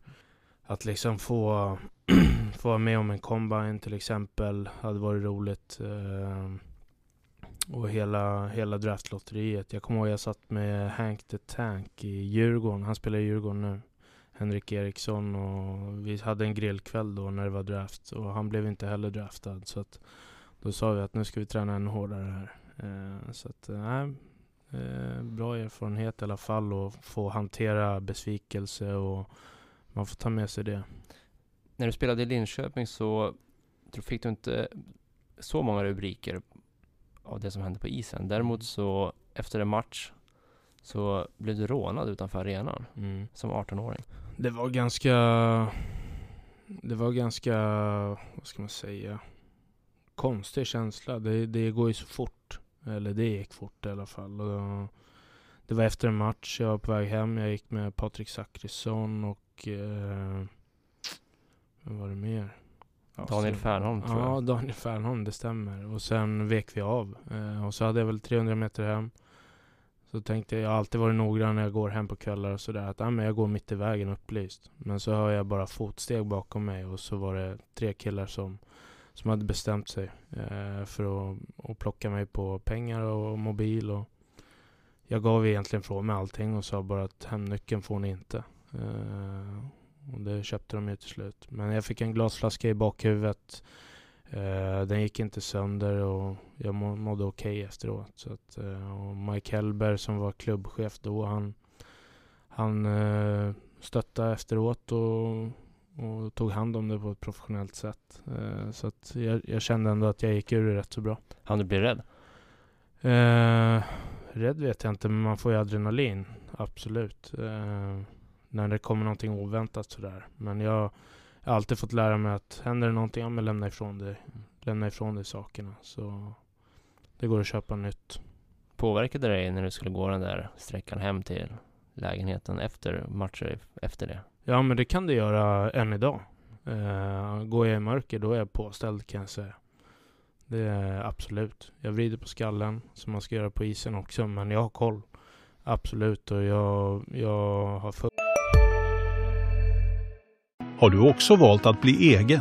Att liksom få, *clears throat* få vara med om en combine till exempel hade varit roligt. Eh, och hela, hela draftlotteriet. Jag kommer ihåg jag satt med Hank the Tank i Djurgården. Han spelar i Djurgården nu. Henrik Eriksson och vi hade en grillkväll då när det var draft och han blev inte heller draftad. Så att då sa vi att nu ska vi träna ännu hårdare här. Eh, så att, nej, eh, bra erfarenhet i alla fall och få hantera besvikelse och man får ta med sig det. När du spelade i Linköping så fick du inte så många rubriker av det som hände på isen. Däremot mm. så efter en match så blev du rånad utanför arenan mm. som 18-åring. Det var ganska... Det var ganska... Vad ska man säga? Konstig känsla. Det, det går ju så fort. Eller det gick fort i alla fall. Och det var efter en match. Jag var på väg hem. Jag gick med Patrik Zackrisson och... Eh, vem var det mer? Ja, Daniel Fernholm tror Ja, jag. Daniel Fernholm, det stämmer. Och sen vek vi av. Eh, och så hade jag väl 300 meter hem. Så tänkte jag, jag har alltid varit noggrann när jag går hem på kvällar och sådär, att ah, men jag går mitt i vägen upplyst. Men så hör jag bara fotsteg bakom mig och så var det tre killar som, som hade bestämt sig eh, för att, att plocka mig på pengar och mobil. Och jag gav egentligen från mig allting och sa bara att hemnyckeln får ni inte. Eh, och det köpte de ju till slut. Men jag fick en glasflaska i bakhuvudet. Eh, den gick inte sönder och jag må, mådde okej efteråt. Så att, eh, och Mike Helber som var klubbchef då, han, han eh, stöttade efteråt och, och tog hand om det på ett professionellt sätt. Eh, så att jag, jag kände ändå att jag gick ur det rätt så bra. Han du bli rädd? Eh, rädd vet jag inte, men man får ju adrenalin. Absolut. Eh, när det kommer någonting oväntat sådär. Men jag har alltid fått lära mig att händer det någonting, ja men lämna ifrån dig, lämna ifrån dig sakerna. Så det går att köpa nytt. Påverkade det dig när du skulle gå den där sträckan hem till lägenheten efter matcher efter det? Ja men det kan det göra än idag. Eh, går jag i mörker då är jag påställd kan jag säga. Det är absolut. Jag vrider på skallen som man ska göra på isen också men jag har koll. Absolut och jag, jag har full Har du också valt att bli egen?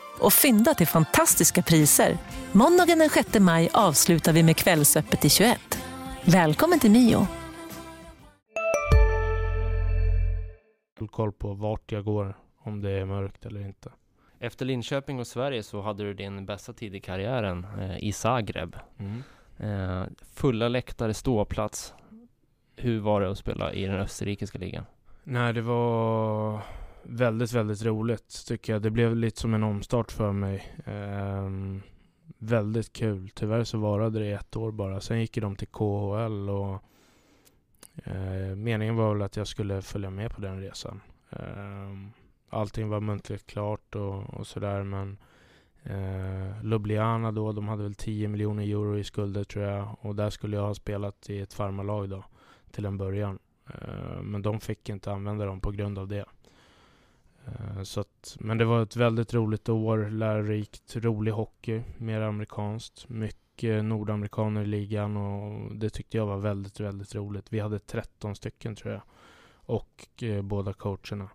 Och fynda till fantastiska priser. Måndagen den 6 maj avslutar vi med Kvällsöppet i 21. Välkommen till Mio. koll på vart jag går. Om det är mörkt eller inte. Efter Linköping och Sverige så hade du din bästa tid i karriären eh, i Zagreb. Mm. Eh, fulla läktare, ståplats. Hur var det att spela i den österrikiska ligan? Nej, det var väldigt, väldigt roligt tycker jag. Det blev lite som en omstart för mig. Ehm, väldigt kul. Tyvärr så varade det i ett år bara. Sen gick de till KHL och eh, meningen var väl att jag skulle följa med på den resan. Ehm, allting var muntligt klart och, och sådär men eh, Ljubljana då, de hade väl 10 miljoner euro i skulder tror jag och där skulle jag ha spelat i ett farmarlag då till en början. Ehm, men de fick inte använda dem på grund av det. Eh, Så att, men det var ett väldigt roligt år, lärorikt, rolig hockey, mer amerikanskt, mycket nordamerikaner i ligan och det tyckte jag var väldigt, väldigt roligt. Vi hade 13 stycken tror jag och eh, båda coacherna.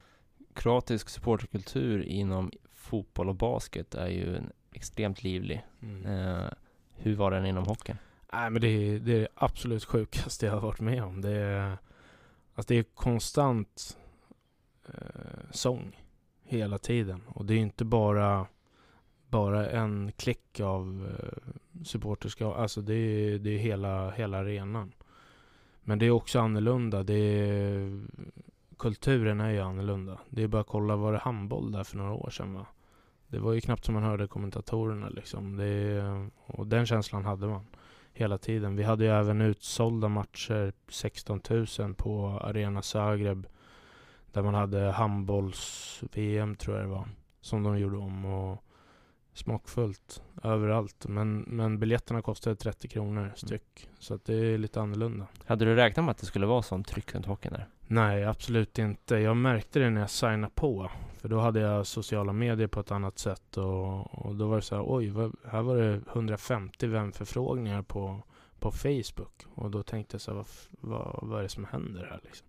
Kroatisk supporterkultur inom fotboll och basket är ju en extremt livlig. Mm. Eh, hur var den inom hockeyn? Nej men det är, det är absolut sjukaste jag har varit med om. Det är, alltså det är konstant eh, sång hela tiden. Och det är inte bara, bara en klick av eh, supporterskap. Alltså det är, det är hela, hela arenan. Men det är också annorlunda. Det är, kulturen är ju annorlunda. Det är bara att kolla, var det handboll där för några år sedan va? Det var ju knappt som man hörde kommentatorerna liksom. Det, och den känslan hade man hela tiden. Vi hade ju även utsålda matcher, 16 000 på Arena Zagreb. Där man hade handbolls-VM tror jag det var. Som de gjorde om och smockfullt överallt. Men, men biljetterna kostade 30 kronor styck. Så att det är lite annorlunda. Hade du räknat med att det skulle vara sånt tryck runt hockeyn där? Nej, absolut inte. Jag märkte det när jag signade på. För då hade jag sociala medier på ett annat sätt. Och, och då var det så här, oj, vad, här var det 150 vänförfrågningar på, på Facebook. Och då tänkte jag så här, vad, vad, vad är det som händer här liksom?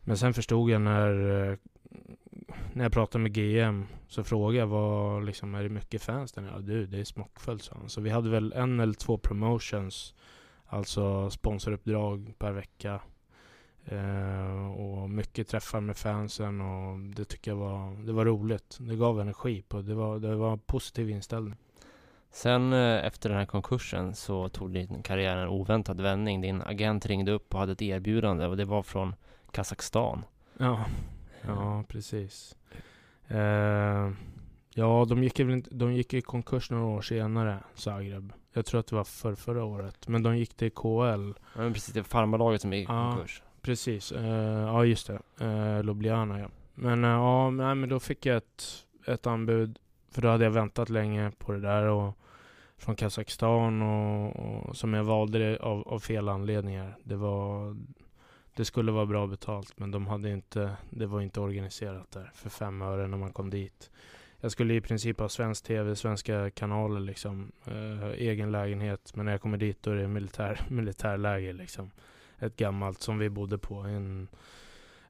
Men sen förstod jag när, eh, när jag pratade med GM så frågade jag vad, liksom, är det mycket fans där nere? Ja, du, det är smockfullt sa han. Så vi hade väl en eller två promotions, alltså sponsoruppdrag per vecka. Eh, och mycket träffar med fansen och det tycker jag var, det var roligt. Det gav energi på, det var, det var en positiv inställning. Sen eh, efter den här konkursen så tog din karriär en oväntad vändning. Din agent ringde upp och hade ett erbjudande och det var från Kazakstan. Ja, ja precis. Eh, Ja, de gick, väl inte, de gick i konkurs några år senare, Zagreb. Jag tror att det var för förra året. Men de gick till KL. Ja, men precis, det är farmarlaget som är i Ja. konkurs. Precis, uh, ja just det. Uh, Ljubljana ja. Men uh, ja, nej, men då fick jag ett, ett anbud. För då hade jag väntat länge på det där. Och från Kazakstan och, och som jag valde av, av fel anledningar. Det var det skulle vara bra betalt men de hade inte, det var inte organiserat där för fem öre när man kom dit. Jag skulle i princip ha svensk tv, svenska kanaler liksom, eh, egen lägenhet. Men när jag kommer dit då är det militär, *laughs* militärläger liksom. Ett gammalt som vi bodde på. En,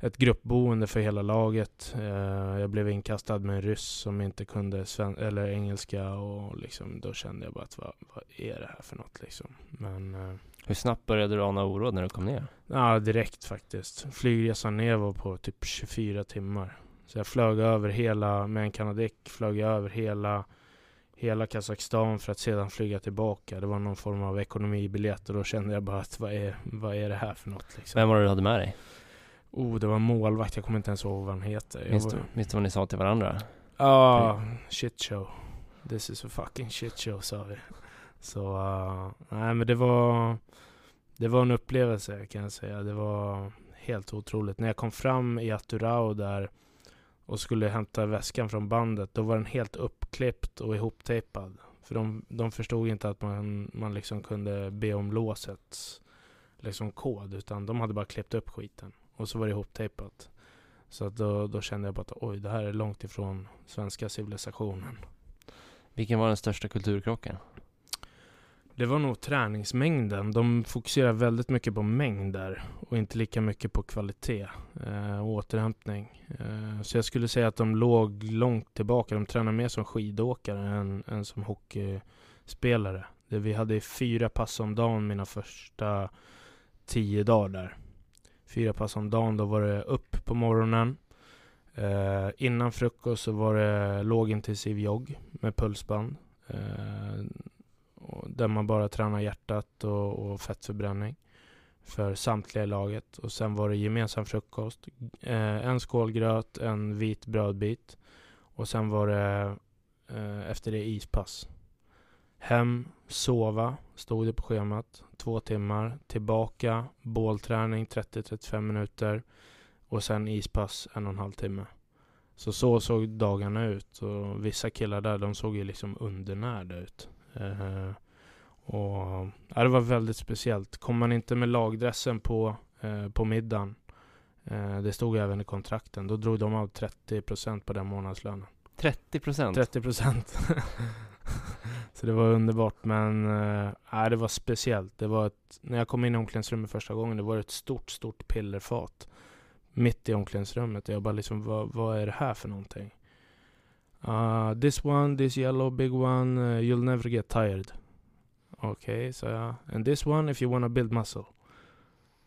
ett gruppboende för hela laget. Eh, jag blev inkastad med en ryss som inte kunde sven- eller engelska och liksom, då kände jag bara att vad, vad är det här för något liksom. Men eh, hur snabbt började du ana oråd när du kom ner? Ja, direkt faktiskt. Flygresan ner var på typ 24 timmar. Så jag flög över hela, med en Canadic, flög jag över hela, hela Kazakstan för att sedan flyga tillbaka. Det var någon form av ekonomibiljett och då kände jag bara att vad är, vad är det här för något liksom? Vem var det du hade med dig? Oh, det var målvakt, jag kommer inte ens ihåg vad han heter. Minns var- du, minns du vad ni sa till varandra? Ja, shit show. This is a fucking shit show sa vi. Så, uh, nej men det var, det var en upplevelse kan jag säga. Det var helt otroligt. När jag kom fram i Aturao där och skulle hämta väskan från bandet, då var den helt uppklippt och ihoptejpad. För de, de förstod inte att man, man liksom kunde be om låsets liksom kod, utan de hade bara klippt upp skiten. Och så var det ihoptejpat. Så att då, då kände jag bara att oj, det här är långt ifrån svenska civilisationen. Vilken var den största kulturkrocken? Det var nog träningsmängden. De fokuserar väldigt mycket på mängder och inte lika mycket på kvalitet eh, och återhämtning. Eh, så jag skulle säga att de låg långt tillbaka. De tränar mer som skidåkare än, än som hockeyspelare. Det, vi hade fyra pass om dagen mina första tio dagar där. Fyra pass om dagen. Då var det upp på morgonen. Eh, innan frukost så var det lågintensiv jogg med pulsband. Eh, och där man bara tränar hjärtat och, och fettförbränning för samtliga i laget. Och sen var det gemensam frukost. Eh, en skål gröt, en vit brödbit. Och sen var det eh, efter det ispass. Hem, sova, stod det på schemat. Två timmar. Tillbaka, bålträning 30-35 minuter. Och sen ispass en och en halv timme. Så så såg dagarna ut. Och vissa killar där, de såg ju liksom undernärda ut. Eh, och, ja, det var väldigt speciellt. Kom man inte med lagdressen på, eh, på middagen, eh, det stod även i kontrakten, då drog de av 30% på den månadslönen. 30 procent? 30% *laughs* Så det var underbart men ja, det var speciellt. Det var ett, när jag kom in i omklädningsrummet första gången, det var ett stort, stort pillerfat mitt i omklädningsrummet. Jag bara liksom, vad, vad är det här för någonting? Uh, this one, this yellow big one, uh, you'll never get tired. Okay, so uh, And this one if you want to build muscle.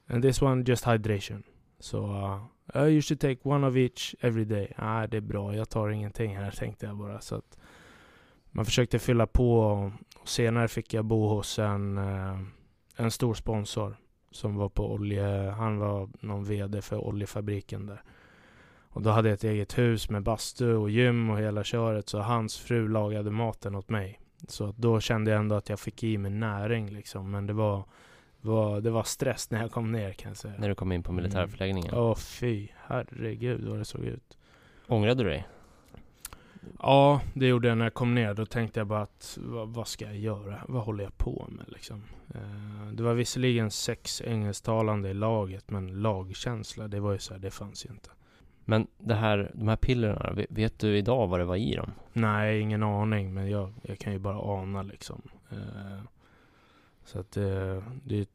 And this one just hydration. Så uh, uh, you should take one of each every day. Ah, det är bra, jag tar ingenting här *laughs* tänkte jag bara. Så att man försökte fylla på och, senare fick jag bo hos en, eh, en stor sponsor som var på olje, han var någon VD för oljefabriken där. Och då hade jag ett eget hus med bastu och gym och hela köret så hans fru lagade maten åt mig. Så då kände jag ändå att jag fick i mig näring liksom. Men det var, var, det var stress när jag kom ner kan jag säga. När du kom in på militärförläggningen? Åh fy, herregud vad det såg ut. Ångrade du dig? Ja, det gjorde jag när jag kom ner. Då tänkte jag bara att vad, vad ska jag göra? Vad håller jag på med liksom? Eh, det var visserligen sex engelsktalande i laget, men lagkänsla, det var ju så här, det fanns ju inte. Men det här, de här pillerna, vet- du idag vad det var i dem? Nej, ingen aning, men jag, jag kan ju bara ana liksom. Eh, så att eh, det,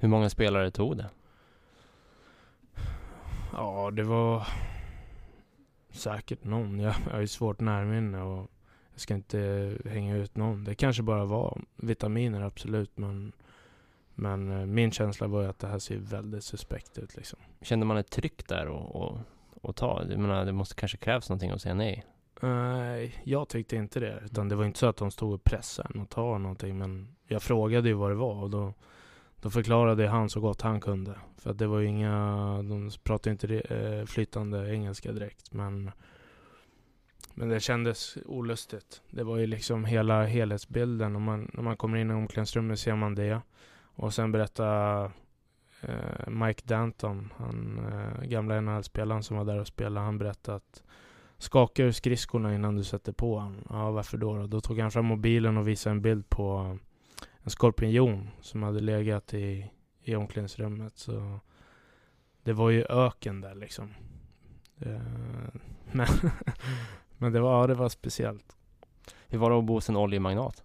Hur många spelare tog det? ja det var säkert någon. Jag, jag har ju svårt närminne och jag ska inte hänga ut någon. Det kanske bara var vitaminer, absolut, men men eh, min känsla var ju att det här ser väldigt suspekt ut liksom. Kände man ett tryck där och, och, och ta? Jag menar, det måste kanske krävs någonting att säga nej? Nej, jag tyckte inte det. Utan det var inte så att de stod och pressade och ta någonting. Men jag frågade ju vad det var och då, då förklarade han så gott han kunde. För att det var ju inga, de pratade inte eh, flytande engelska direkt. Men, Men det kändes olustigt. Det var ju liksom hela helhetsbilden. Om man, när man kommer in i omklädningsrummet ser man det. Och sen berätta eh, Mike Danton, han eh, gamla NHL-spelaren som var där och spelade, han berättade att skaka ur skridskorna innan du sätter på honom. Ja, varför då, då? Då tog han fram mobilen och visade en bild på eh, en skorpion som hade legat i, i omklädningsrummet. Så det var ju öken där liksom. Eh, *laughs* men, *laughs* men det var, ja, det var speciellt. Hur var det att bo hos en oljemagnat?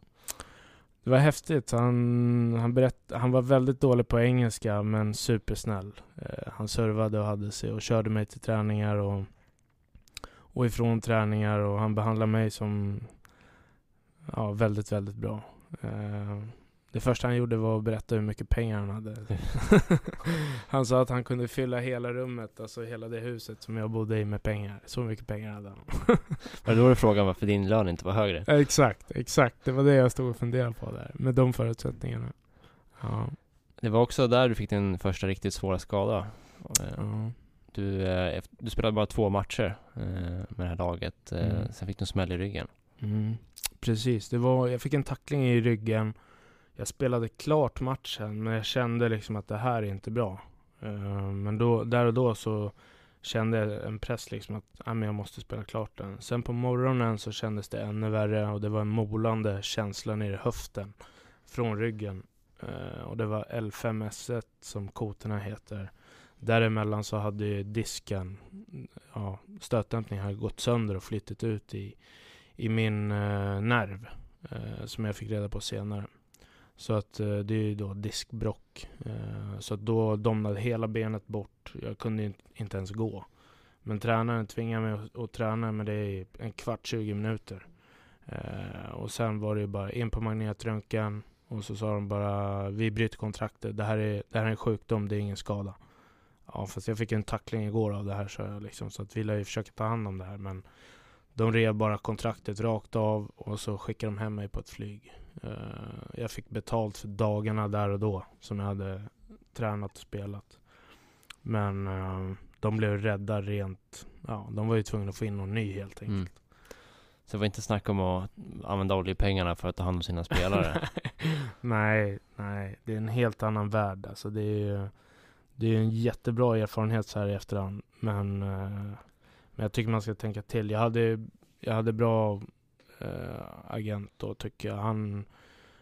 Det var häftigt. Han, han, berätt, han var väldigt dålig på engelska men supersnäll. Eh, han servade och hade sig och körde mig till träningar och, och ifrån träningar och han behandlade mig som ja, väldigt, väldigt bra. Eh, det första han gjorde var att berätta hur mycket pengar han hade. *laughs* han sa att han kunde fylla hela rummet, alltså hela det huset som jag bodde i med pengar. Så mycket pengar hade han. var det då du frågade varför din lön inte var högre? Exakt, exakt. Det var det jag stod och funderade på där, med de förutsättningarna. Ja. Det var också där du fick din första riktigt svåra skada. Ja. Du, eh, du spelade bara två matcher eh, med det här laget, eh, mm. sen fick du en smäll i ryggen. Mm. Precis, det var, jag fick en tackling i ryggen jag spelade klart matchen, men jag kände liksom att det här är inte bra. Uh, men då, där och då så kände jag en press liksom att äh, men jag måste spela klart den. Sen på morgonen så kändes det ännu värre och det var en molande känsla nere i höften från ryggen. Uh, och det var L5S1 som koterna heter. Däremellan så hade disken, ja, stötdämpningen hade gått sönder och flyttat ut i, i min uh, nerv. som jag fick reda på senare. Så att eh, det är ju då diskbrock. Eh, så att då domnade hela benet bort. Jag kunde inte ens gå. Men tränaren tvingade mig att, träna med det i en kvart, 20 minuter. Eh, och sen var det ju bara in på magnetröntgen och så sa de bara vi bryter kontraktet. Det här är, det här är en sjukdom, det är ingen skada. Ja, fast jag fick en tackling igår av det här så jag liksom. Så att vi lär ju försöka ta hand om det här. Men de rev bara kontraktet rakt av och så skickade de hem mig på ett flyg. Eh, jag fick betalt för dagarna där och då som jag hade tränat och spelat. Men uh, de blev rädda rent, ja de var ju tvungna att få in någon ny helt enkelt. Mm. Så det var inte snack om att använda oljepengarna för att ta hand om sina spelare? *laughs* nej, nej. Det är en helt annan värld. Alltså det är ju det är en jättebra erfarenhet så här i efterhand. Men, uh, men jag tycker man ska tänka till. Jag hade, jag hade bra eh, agent då tycker jag. Han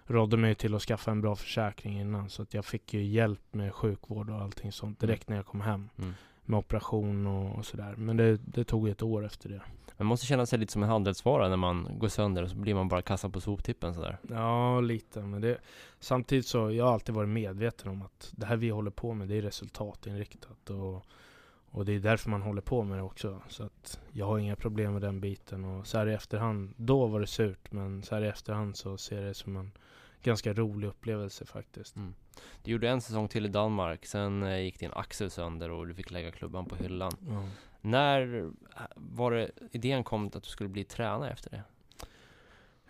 rådde mig till att skaffa en bra försäkring innan så att jag fick ju hjälp med sjukvård och allting sånt mm. direkt mm. när jag kom hem. Mm. Med operation och, och sådär. Men det, det tog ett år efter det. Man måste känna sig lite som en handelsvara när man går sönder och så blir man bara kastad på soptippen sådär. Ja, lite. Men det, samtidigt så, jag har alltid varit medveten om att det här vi håller på med, det är resultatinriktat. Och och det är därför man håller på med det också. Så att jag har inga problem med den biten. Och så här i efterhand, då var det surt. Men så här i efterhand så ser jag det som en ganska rolig upplevelse faktiskt. Mm. Du gjorde en säsong till i Danmark. Sen eh, gick din axel sönder och du fick lägga klubban på hyllan. Mm. När eh, var det idén kom att du skulle bli tränare efter det?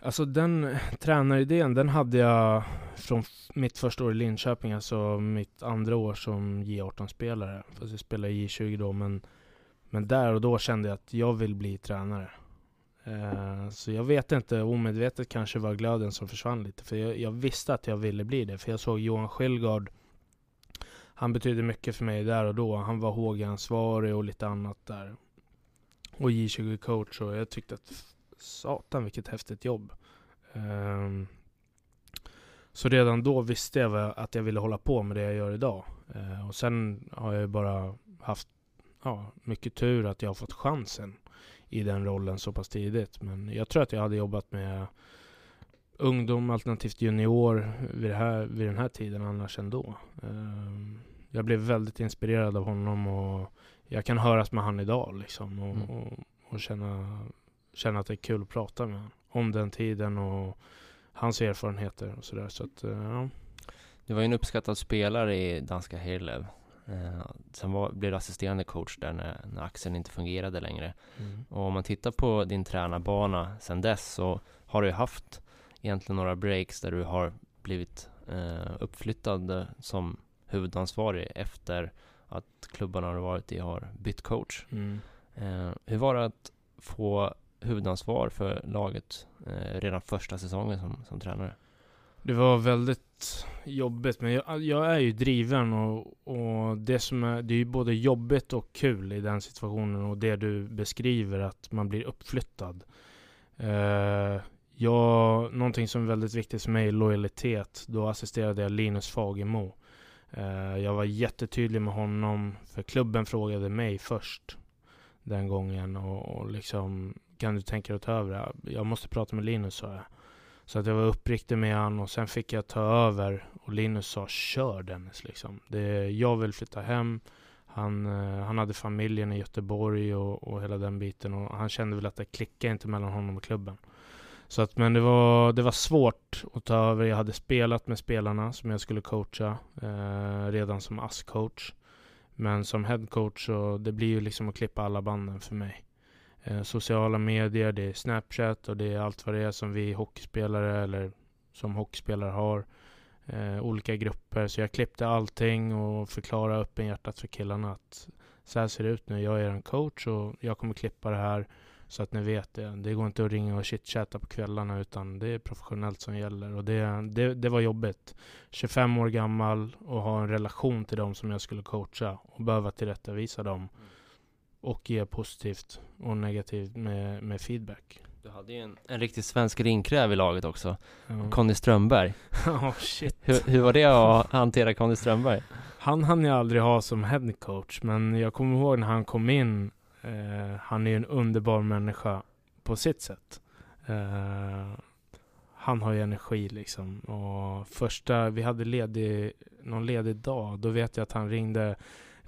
Alltså den tränaridén, den hade jag från mitt första år i Linköping, alltså mitt andra år som J18-spelare. Fast jag spelade i J20 då, men, men där och då kände jag att jag vill bli tränare. Eh, så jag vet inte, omedvetet kanske var glöden som försvann lite. För jag, jag, visste att jag ville bli det, för jag såg Johan Skillgard. Han betydde mycket för mig där och då. Han var HG-ansvarig och lite annat där. Och J20-coach och jag tyckte att satan vilket häftigt jobb. Um, så redan då visste jag att jag ville hålla på med det jag gör idag. Uh, och sen har jag bara haft ja, mycket tur att jag har fått chansen i den rollen så pass tidigt. Men jag tror att jag hade jobbat med ungdom alternativt junior vid, här, vid den här tiden annars ändå. Uh, jag blev väldigt inspirerad av honom och jag kan höras med han idag liksom och, mm. och, och känna känna att det är kul att prata med honom om den tiden och hans erfarenheter och sådär. Så att, eh, ja. Du var ju en uppskattad spelare i danska Herlev. Eh, sen var, blev du assisterande coach där när, när axeln inte fungerade längre. Mm. Och om man tittar på din tränarbana sen dess så har du haft egentligen några breaks där du har blivit eh, uppflyttad som huvudansvarig efter att klubbarna du varit i har bytt coach. Mm. Eh, hur var det att få huvudansvar för laget eh, redan första säsongen som, som tränare? Det var väldigt jobbigt, men jag, jag är ju driven och, och, det som är, det är ju både jobbigt och kul i den situationen och det du beskriver att man blir uppflyttad. Eh, jag, någonting som är väldigt viktigt för mig är lojalitet. Då assisterade jag Linus Fagemo. Eh, jag var jättetydlig med honom, för klubben frågade mig först den gången och, och liksom kan du tänka dig att ta över? Jag måste prata med Linus, sa jag. Så att jag var uppriktig med honom och sen fick jag ta över och Linus sa kör Dennis liksom. Det, jag vill flytta hem. Han, eh, han hade familjen i Göteborg och, och hela den biten och han kände väl att det klickade inte mellan honom och klubben. Så att, men det var, det var svårt att ta över. Jag hade spelat med spelarna som jag skulle coacha eh, redan som ASS-coach. Men som headcoach så det blir ju liksom att klippa alla banden för mig. Eh, sociala medier, det är Snapchat och det är allt vad det är som vi hockeyspelare eller som hockeyspelare har. Eh, olika grupper. Så jag klippte allting och förklarade öppenhjärtat för killarna att så här ser det ut nu. Jag är en coach och jag kommer klippa det här så att ni vet det. Det går inte att ringa och chitchatta på kvällarna utan det är professionellt som gäller. Och det, det, det var jobbigt. 25 år gammal och ha en relation till dem som jag skulle coacha och behöva tillrättavisa dem. Mm och ge positivt och negativt med, med feedback. Du hade ju en, en riktig svensk ringkräv i laget också, ja. Conny Strömberg. *laughs* oh, shit. Hur, hur var det att hantera Conny Strömberg? Han hann jag aldrig ha som head coach, men jag kommer ihåg när han kom in. Eh, han är ju en underbar människa på sitt sätt. Eh, han har ju energi liksom. Och första, vi hade ledig, någon ledig dag, då vet jag att han ringde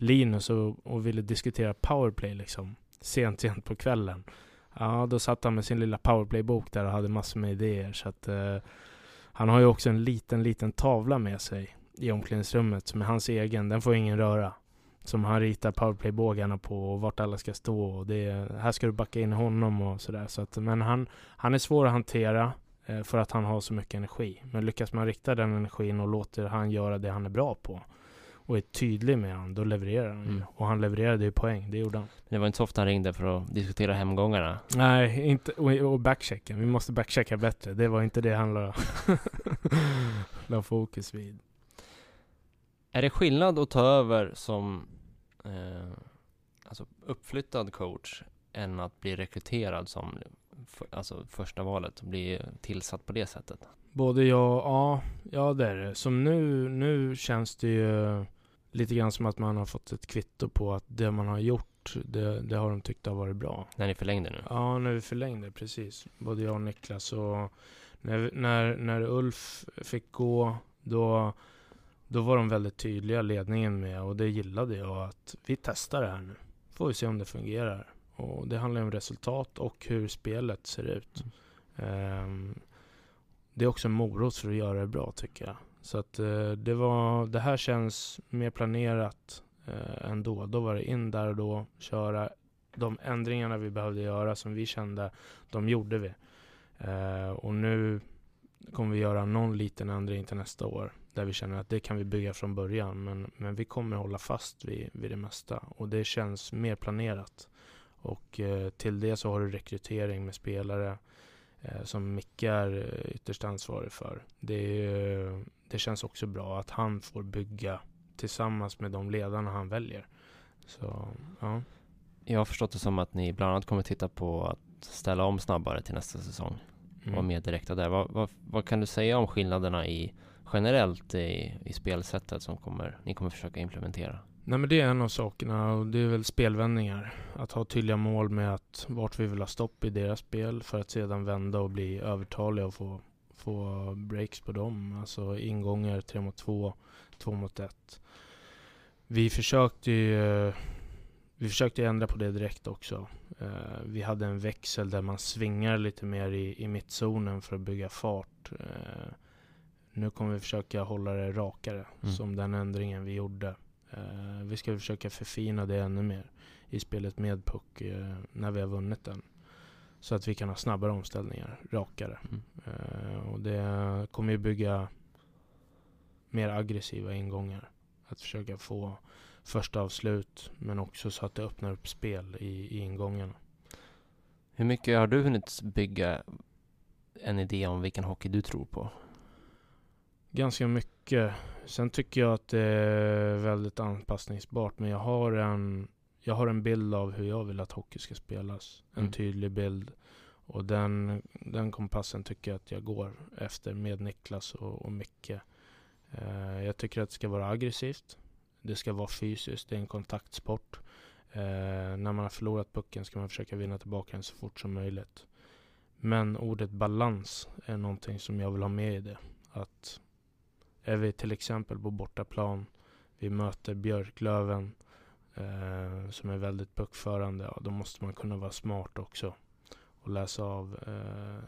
Linus och, och ville diskutera powerplay liksom. Sent, sent på kvällen. Ja, då satt han med sin lilla powerplay-bok där och hade massor med idéer. Så att, eh, han har ju också en liten, liten tavla med sig i omklädningsrummet som är hans egen. Den får ingen röra. Som han ritar powerplay-bågarna på och vart alla ska stå. Och det, här ska du backa in honom och sådär. Så att, men han, han är svår att hantera eh, för att han har så mycket energi. Men lyckas man rikta den energin och låter han göra det han är bra på och är tydlig med honom, då levererar han mm. Och han levererade ju poäng, det gjorde han. Det var inte så ofta han ringde för att diskutera hemgångarna? Nej, inte, och, och backchecken. Vi måste backchecka bättre. Det var inte det han la, *laughs* la fokus vid. Är det skillnad att ta över som eh, alltså uppflyttad coach än att bli rekryterad som för, alltså första valet och bli tillsatt på det sättet? Både ja, ja, ja det är det. Som nu, nu känns det ju lite grann som att man har fått ett kvitto på att det man har gjort, det, det har de tyckt har varit bra. När ni förlängde nu? Ja, när vi förlängde, precis. Både jag och Niklas. Och när, när, när Ulf fick gå, då, då var de väldigt tydliga, ledningen med, och det gillade jag, att vi testar det här nu. Får vi se om det fungerar. Och det handlar om resultat och hur spelet ser ut. Mm. Um, det är också en morot för att göra det bra tycker jag. Så att eh, det var, det här känns mer planerat eh, ändå. Då var det in där och då, köra de ändringarna vi behövde göra som vi kände, de gjorde vi. Eh, och nu kommer vi göra någon liten ändring till nästa år där vi känner att det kan vi bygga från början. Men, men vi kommer hålla fast vid, vid det mesta och det känns mer planerat. Och eh, till det så har du rekrytering med spelare eh, som Micke är eh, ytterst ansvarig för. Det, det känns också bra att han får bygga tillsammans med de ledarna han väljer. Så, ja. Jag har förstått det som att ni bland annat kommer titta på att ställa om snabbare till nästa säsong. Mm. Och mer direkta där. Vad, vad, vad, kan du säga om skillnaderna i generellt i, i spelsättet som kommer, ni kommer försöka implementera? Nej men det är en av sakerna och det är väl spelvändningar. Att ha tydliga mål med att vart vi vill ha stopp i deras spel för att sedan vända och bli övertaliga och få, få breaks på dem. Alltså ingångar 3 mot 2, 2 mot 1. Vi försökte ju vi försökte ändra på det direkt också. Uh, vi hade en växel där man svingar lite mer i, i mittzonen för att bygga fart. Uh, nu kommer vi försöka hålla det rakare, mm. som den ändringen vi gjorde. Uh, vi ska försöka förfina det ännu mer i spelet med puck uh, när vi har vunnit den. Så att vi kan ha snabbare omställningar, rakare. Mm. Uh, och det kommer ju bygga mer aggressiva ingångar. Att försöka få första avslut men också så att det öppnar upp spel i, i ingångarna. Hur mycket har du hunnit bygga en idé om vilken hockey du tror på? Ganska mycket. Sen tycker jag att det är väldigt anpassningsbart. Men jag har en, jag har en bild av hur jag vill att hockey ska spelas. En Mm. tydlig bild. Och den, den kompassen tycker jag att jag går efter med Niklas och, och Micke. Eh, jag tycker att det ska vara aggressivt. Det ska vara fysiskt. Det är en kontaktsport. Eh, när man har förlorat pucken ska man försöka vinna tillbaka den så fort som möjligt. Men ordet balans är någonting som jag vill ha med i det. Att är vi till exempel på bortaplan, vi möter Björklöven eh, som är väldigt puckförande, ja, då måste man kunna vara smart också och läsa av eh,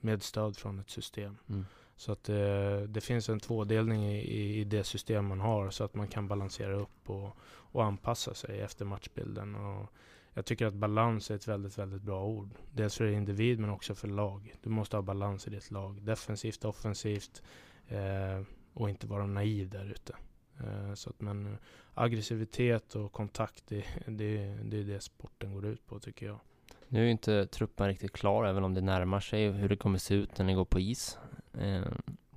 med stöd från ett system. Mm. Så att eh, det finns en tvådelning i, i, det system man har så att man kan balansera upp och, och anpassa sig efter matchbilden. Och jag tycker att balans är ett väldigt, väldigt bra ord. Dels för individ men också för lag. Du måste ha balans i ditt lag. Defensivt, offensivt eh, och inte vara naiv där ute. Eh, så att, men aggressivitet och kontakt, det, det, det är det sporten går ut på tycker jag. Nu är ju inte truppen riktigt klar, även om det närmar sig hur det kommer se ut när ni går på is. Eh,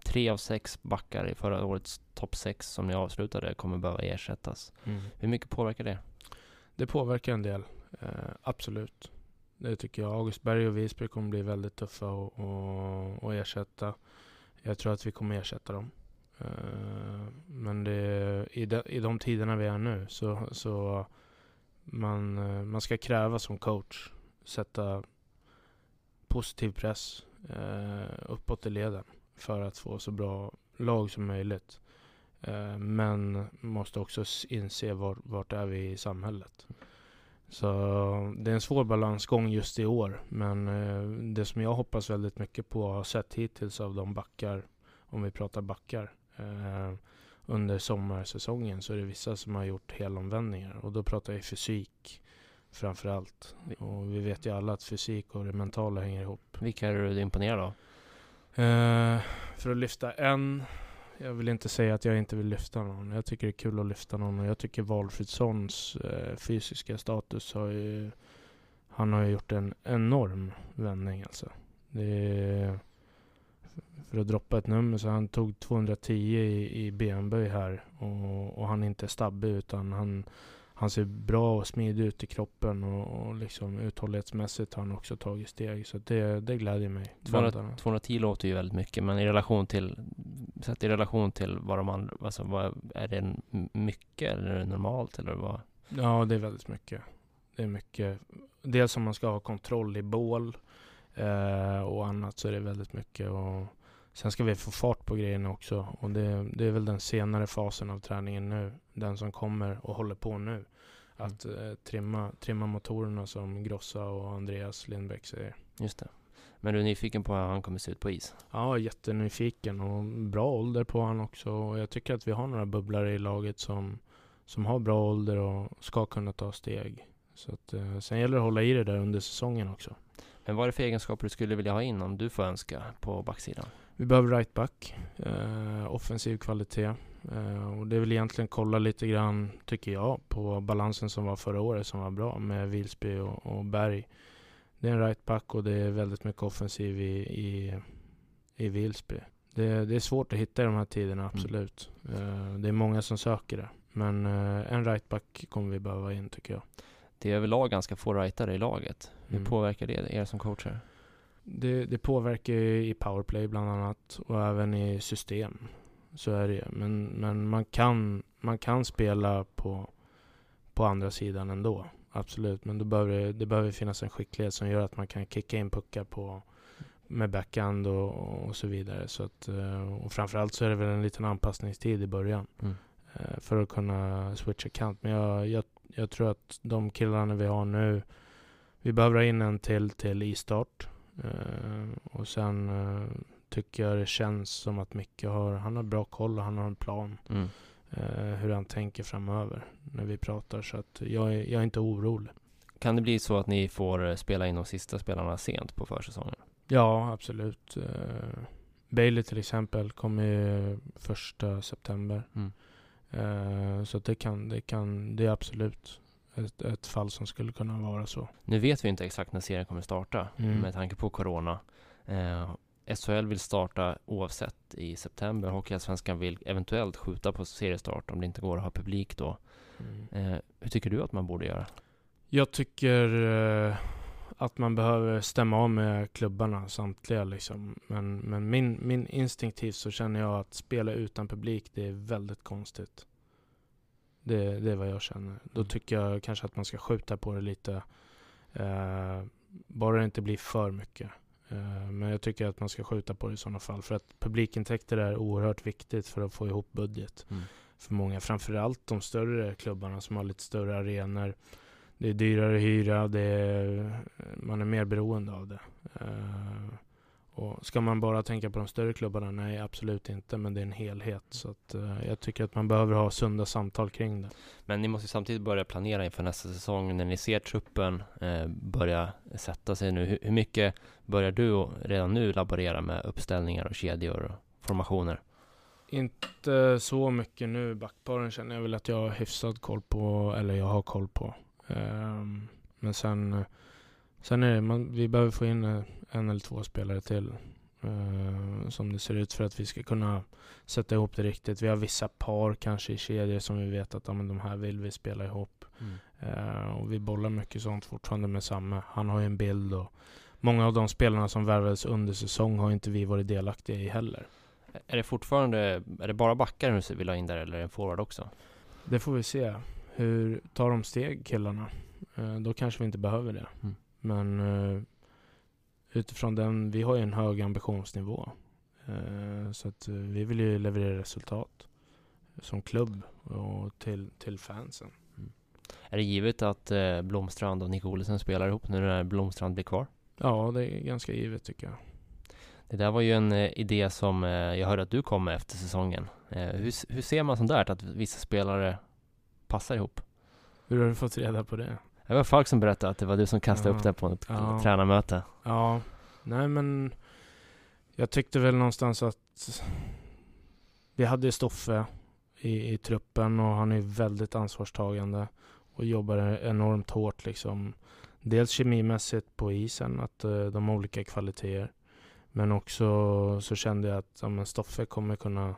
tre av sex backar i förra årets topp sex som ni avslutade kommer behöva ersättas. Hur mycket påverkar det? Det påverkar en del, eh, absolut. Det tycker jag. Augustberg och Visby kommer bli väldigt tuffa att ersätta. Jag tror att vi kommer ersätta dem. Eh, men det, i, de, i de tiderna vi är nu så, så man, eh, man ska kräva som coach, sätta positiv press eh, uppåt i leden för att få så bra lag som möjligt. Eh, men måste också inse var, vart är vi i samhället. Så det är en svår balansgång just i år. Men eh, det som jag hoppas väldigt mycket på har sett hittills av de backar, om vi pratar backar, eh, under sommarsäsongen så är det vissa som har gjort helomvändningar. Och då pratar jag fysik framför allt. Och vi vet ju alla att fysik och det mentala hänger ihop. Vilka är du imponerad av? Eh, för att lyfta en. Jag vill inte säga att jag inte vill lyfta någon. Jag tycker det är kul att lyfta någon och jag tycker Valfridssons eh, fysiska status har ju... Han har ju gjort en enorm vändning alltså. Det är, för att droppa ett nummer så han tog 210 i, i benböj här och, och han är inte stabbig utan han, han ser bra och smidig ut i kroppen och, och liksom uthållighetsmässigt har han också tagit steg. Så det, det glädjer mig. 200, Väldigt. 210 låter ju väldigt mycket, men i relation till Sett i relation till vad de andra, alltså vad, är det mycket eller är det normalt eller vad? Ja, det är väldigt mycket. Det är mycket. Dels om man ska ha kontroll i bål eh, och annat så är det väldigt mycket. Och sen ska vi få fart på grejerna också. Och det, det är väl den senare fasen av träningen nu. Den som kommer och håller på nu. Att eh, trimma, trimma motorerna som Grossa och Andreas Lindbäck säger. Just det. Men du är nyfiken på hur han kommer se ut på is? Ja, jättenyfiken och bra ålder på han också. Och jag tycker att vi har några bubblare i laget som, som har bra ålder och ska kunna ta steg. Så att, eh, sen gäller det att hålla i det där under säsongen också. Men vad är det för egenskaper du skulle vilja ha in om du får önska på backsidan? Vi behöver right back, eh, offensiv kvalitet. Eh, och det är väl egentligen kolla lite grann, tycker jag, på balansen som var förra året som var bra med Vilsby och, och Berg. Det är en right back och det är väldigt mycket offensiv i, i, i Vilsby. Det, det är svårt att hitta i de här tiderna, absolut. Eh, det är många som söker det. Men eh, en right back kommer vi behöva in, tycker jag. Det är överlag ganska få rightare i laget. Hur Mm. påverkar det er som coacher? Det, det påverkar ju i powerplay bland annat och även i system. Så är det ju. Men, men man, kan, man kan spela på, på andra sidan ändå. Absolut. Men då behöver det, det behöver finnas en skicklighet som gör att man kan kicka in puckar på, med backhand och, och så vidare. Så att, eh, och framförallt så är det väl en liten anpassningstid i början. Mm. eh, För att kunna switcha kant. Men jag, jag, jag tror att de killarna vi har nu vi behöver ha in en till till i start. Eh, och sen eh, tycker jag det känns som att Micke har, han har bra koll och han har en plan. Mm. eh, hur han tänker framöver när vi pratar. Så att jag är, jag är inte orolig. Kan det bli så att ni får spela in de sista spelarna sent på försäsongen? Ja, absolut. Bailey till exempel kommer ju första september. Mm. Så det kan, det kan, det är absolut. Ett, ett fall som skulle kunna vara så. Nu vet vi inte exakt när serien kommer starta Mm. med tanke på Corona. Eh, SHL vill starta oavsett i september. Hockeyallsvenskan vill eventuellt skjuta på seriestart om det inte går att ha publik då. Mm. Eh, hur tycker du att man borde göra? Jag tycker eh, att man behöver stämma av med klubbarna samtliga liksom. Men, men min, min instinktivt så känner jag att spela utan publik, det är väldigt konstigt. Det, det är vad jag känner. Då Mm. tycker jag kanske att man ska skjuta på det lite. Eh, bara det inte blir för mycket. Eh, men jag tycker att man ska skjuta på det i sådana fall. För att publikintäkter är oerhört viktigt för att få ihop budget Mm. för många. Framförallt de större klubbarna som har lite större arenor. Det är dyrare hyra, det är, man är mer beroende av det. Eh, och ska man bara tänka på de större klubbarna? Nej, absolut inte. Men det är en helhet. Så att, eh, jag tycker att man behöver ha sunda samtal kring det. Men ni måste samtidigt börja planera inför nästa säsong. När ni ser truppen eh, börja sätta sig nu. Hur, hur mycket börjar du redan nu laborera med uppställningar och kedjor och formationer? Inte så mycket nu. Backparen känner jag väl att jag har hyfsad koll på, eller jag har koll på. Ehm, men sen, sen är det, man, vi behöver få in eh, en eller två spelare till. eh, som det ser ut för att vi ska kunna sätta ihop det riktigt. Vi har vissa par kanske i kedjor som vi vet att ja, men de här vill vi spela ihop. Eh, och vi bollar mycket sånt fortfarande med Samme. Han har ju en bild och många av de spelarna som värvades under säsong har inte vi varit delaktiga i heller. Är det fortfarande, är det bara backar du vill ha in där eller en forward också? Det får vi se. Hur tar de steg killarna? Eh, då kanske vi inte behöver det. Mm. Men utifrån den, vi har ju en hög ambitionsnivå. Eh, så att eh, vi vill ju leverera resultat som klubb och till, till fansen. Är det givet att eh, Blomstrand och Nick Olesen spelar ihop nu när Blomstrand blir kvar? Ja, det är ganska givet tycker jag. Det där var ju en idé som jag hörde att du kom med efter säsongen. Hur, hur ser man sånt där, att vissa spelare passar ihop? Hur har du fått reda på det? Det var Falk som berättade att det var du som kastade Ja. upp det på ett Ja. tränarmöte. Ja, nej men jag tyckte väl någonstans att vi hade Stoffe i, i truppen och han är väldigt ansvarstagande och jobbar enormt hårt liksom. Dels kemimässigt på isen, att eh, de har olika kvaliteter. Men också så kände jag att ja, men Stoffe kommer kunna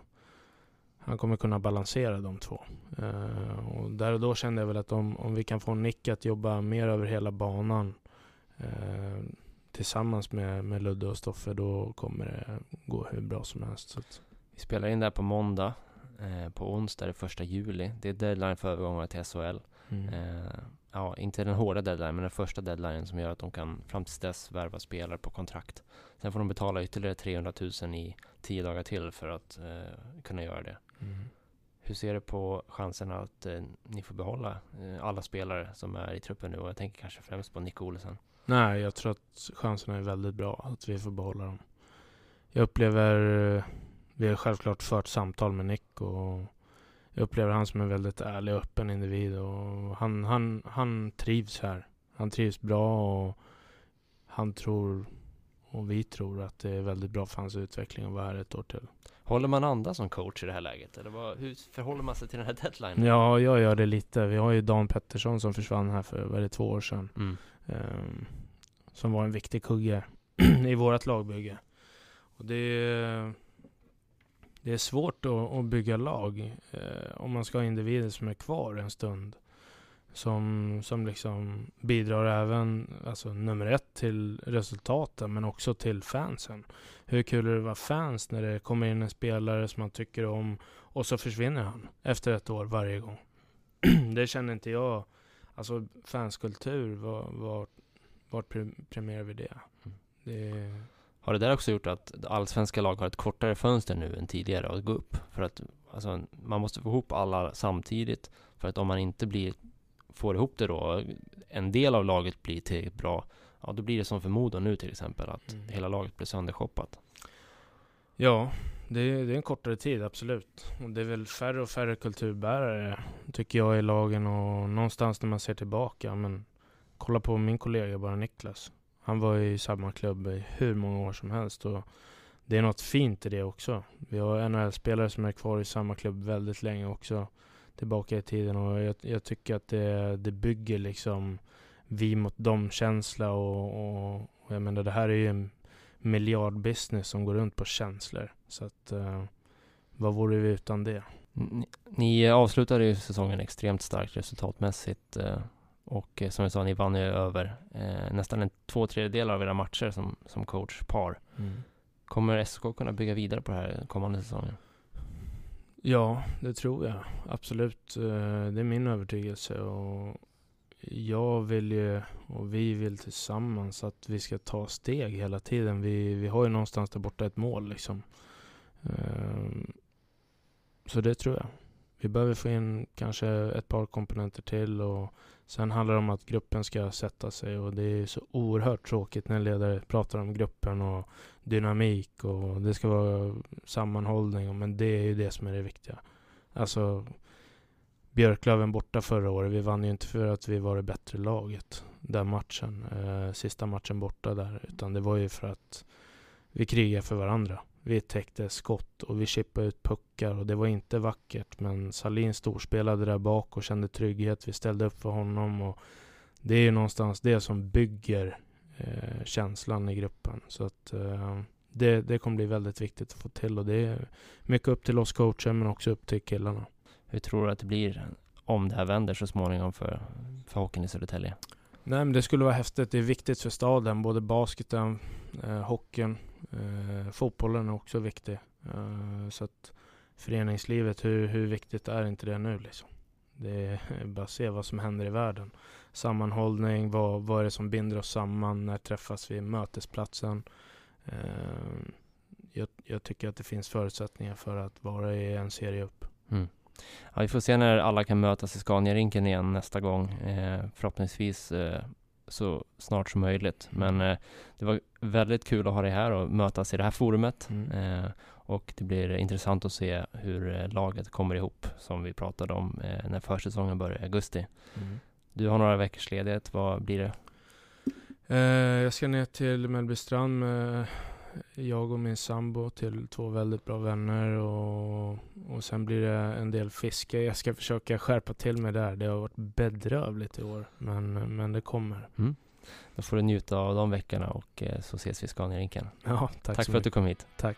han kommer kunna balansera de två. Eh, och där och då kände jag väl att om, om vi kan få Nick att jobba mer över hela banan eh, tillsammans med, med Ludde och Stoffe då kommer det gå hur bra som helst. Så att, Vi spelar in det här på måndag. Eh, på onsdag det första juli. Det är deadline för övergångar till SHL. mm. Eh, ja, inte den hårda deadline, men den första deadline som gör att de kan fram till dess värva spelare på kontrakt. Sen får de betala ytterligare 300 000 i tio dagar till för att eh, kunna göra det. Mm. Hur ser du på chanserna att eh, ni får behålla eh, alla spelare som är i truppen nu? Och jag tänker kanske främst på Nick Olesen. Nej, jag tror att chanserna är väldigt bra att vi får behålla dem. Jag upplever, eh, vi har självklart fört samtal med Nick och jag upplever han som en väldigt ärlig och öppen individ och han, han, han trivs här. Han trivs bra och han tror och vi tror att det är väldigt bra för hans utveckling att vara här ett år till. Håller man andra som coach i det här läget? Eller vad, hur förhåller man sig till den här deadline? Ja, jag gör det lite. Vi har ju Dan Pettersson som försvann här för, vad är det, två år sedan. Mm. Ehm, som var en viktig kugge *clears throat* i vårt lagbygge. Och det, är, det är svårt att, att bygga lag eh, om man ska ha individer som är kvar en stund. Som, som liksom bidrar även, alltså nummer ett, till resultaten men också till fansen. Hur kul är det att vara fans när det kommer in en spelare som man tycker om och så försvinner han efter ett år varje gång. *clears throat* det känner inte jag. Alltså fanskultur, var, var, vart pre- premierar vi det? Mm. det Har det där också gjort att allsvenska lag har ett kortare fönster nu än tidigare att gå upp? För att alltså, man måste få ihop alla samtidigt. För att om man inte blir, får ihop det då, en del av laget blir tillräckligt bra, ja då blir det som för Modo nu till exempel, att Mm. hela laget blir söndershoppat. Ja, det är, det är en kortare tid, absolut. Och det är väl färre och färre kulturbärare, tycker jag, i lagen. Och någonstans när man ser tillbaka, men kolla på min kollega bara Niklas. Han var i samma klubb i hur många år som helst. Och det är något fint i det också. Vi har NHL-spelare som är kvar i samma klubb väldigt länge också. Tillbaka i tiden och jag, jag tycker att det, det bygger liksom vi mot dem-känsla och, och, och, jag menar det här är ju en miljardbusiness som går runt på känslor. Så att uh, vad vore vi utan det? Ni, ni avslutade ju säsongen extremt starkt resultatmässigt uh, och uh, som jag sa, ni vann ju över nästan en två tredjedelar av era matcher som, som coachpar. Mm. Kommer SK kunna bygga vidare på det här kommande säsongen? Ja, det tror jag. Absolut. Eh, det är min övertygelse. Och jag vill ju, och vi vill tillsammans, att vi ska ta steg hela tiden. Vi, vi har ju någonstans där borta ett mål liksom. Ehm, så det tror jag. Vi behöver få in kanske ett par komponenter till och sen handlar det om att gruppen ska sätta sig och det är så oerhört tråkigt när ledare pratar om gruppen och dynamik och det ska vara sammanhållning men det är ju det som är det viktiga. Alltså Björklöven borta förra året. Vi vann ju inte för att vi var det bättre laget den matchen, eh, sista matchen borta där, utan det var ju för att vi krigade för varandra. Vi täckte skott och vi chippade ut puckar och det var inte vackert, men Salin storspelade där bak och kände trygghet. Vi ställde upp för honom och det är ju någonstans det som bygger eh, känslan i gruppen. Så att eh, det, det kommer bli väldigt viktigt att få till och det är mycket upp till oss coacher men också upp till killarna. Hur tror du att det blir om det här vänder så småningom för, för hockeyn i Södertälje? Nej, men det skulle vara häftigt. Det är viktigt för staden. Både basketen, eh, hockeyn, eh, fotbollen är också viktig. Eh, så att föreningslivet, hur, hur viktigt är inte det nu liksom? Det är bara att se vad som händer i världen. Sammanhållning, vad, vad är det som binder oss samman? När träffas vi? Mötesplatsen. Eh, jag, jag, tycker att det finns förutsättningar för att vara i en serie upp. Mm. Ja, vi får se när alla kan mötas i Scania-rinken igen nästa gång. Eh, förhoppningsvis eh, så snart som möjligt. Men eh, det var väldigt kul att ha dig här och mötas i det här forumet. Mm. Eh, och det blir intressant att se hur eh, laget kommer ihop, som vi pratade om eh, när försäsongen börjar i augusti. Mm. Du har några veckors ledighet, vad blir det? jag ska ner till Mellbystrand med jag och min sambo till två väldigt bra vänner och, och sen blir det en del fiske. Jag ska försöka skärpa till mig där. Det har varit bedrövligt i år, men, men det kommer. Mm. Då får du njuta av de veckorna och eh, så ses vi i Scaniarinken. Ja, tack, tack för mycket. att du kom hit. Tack.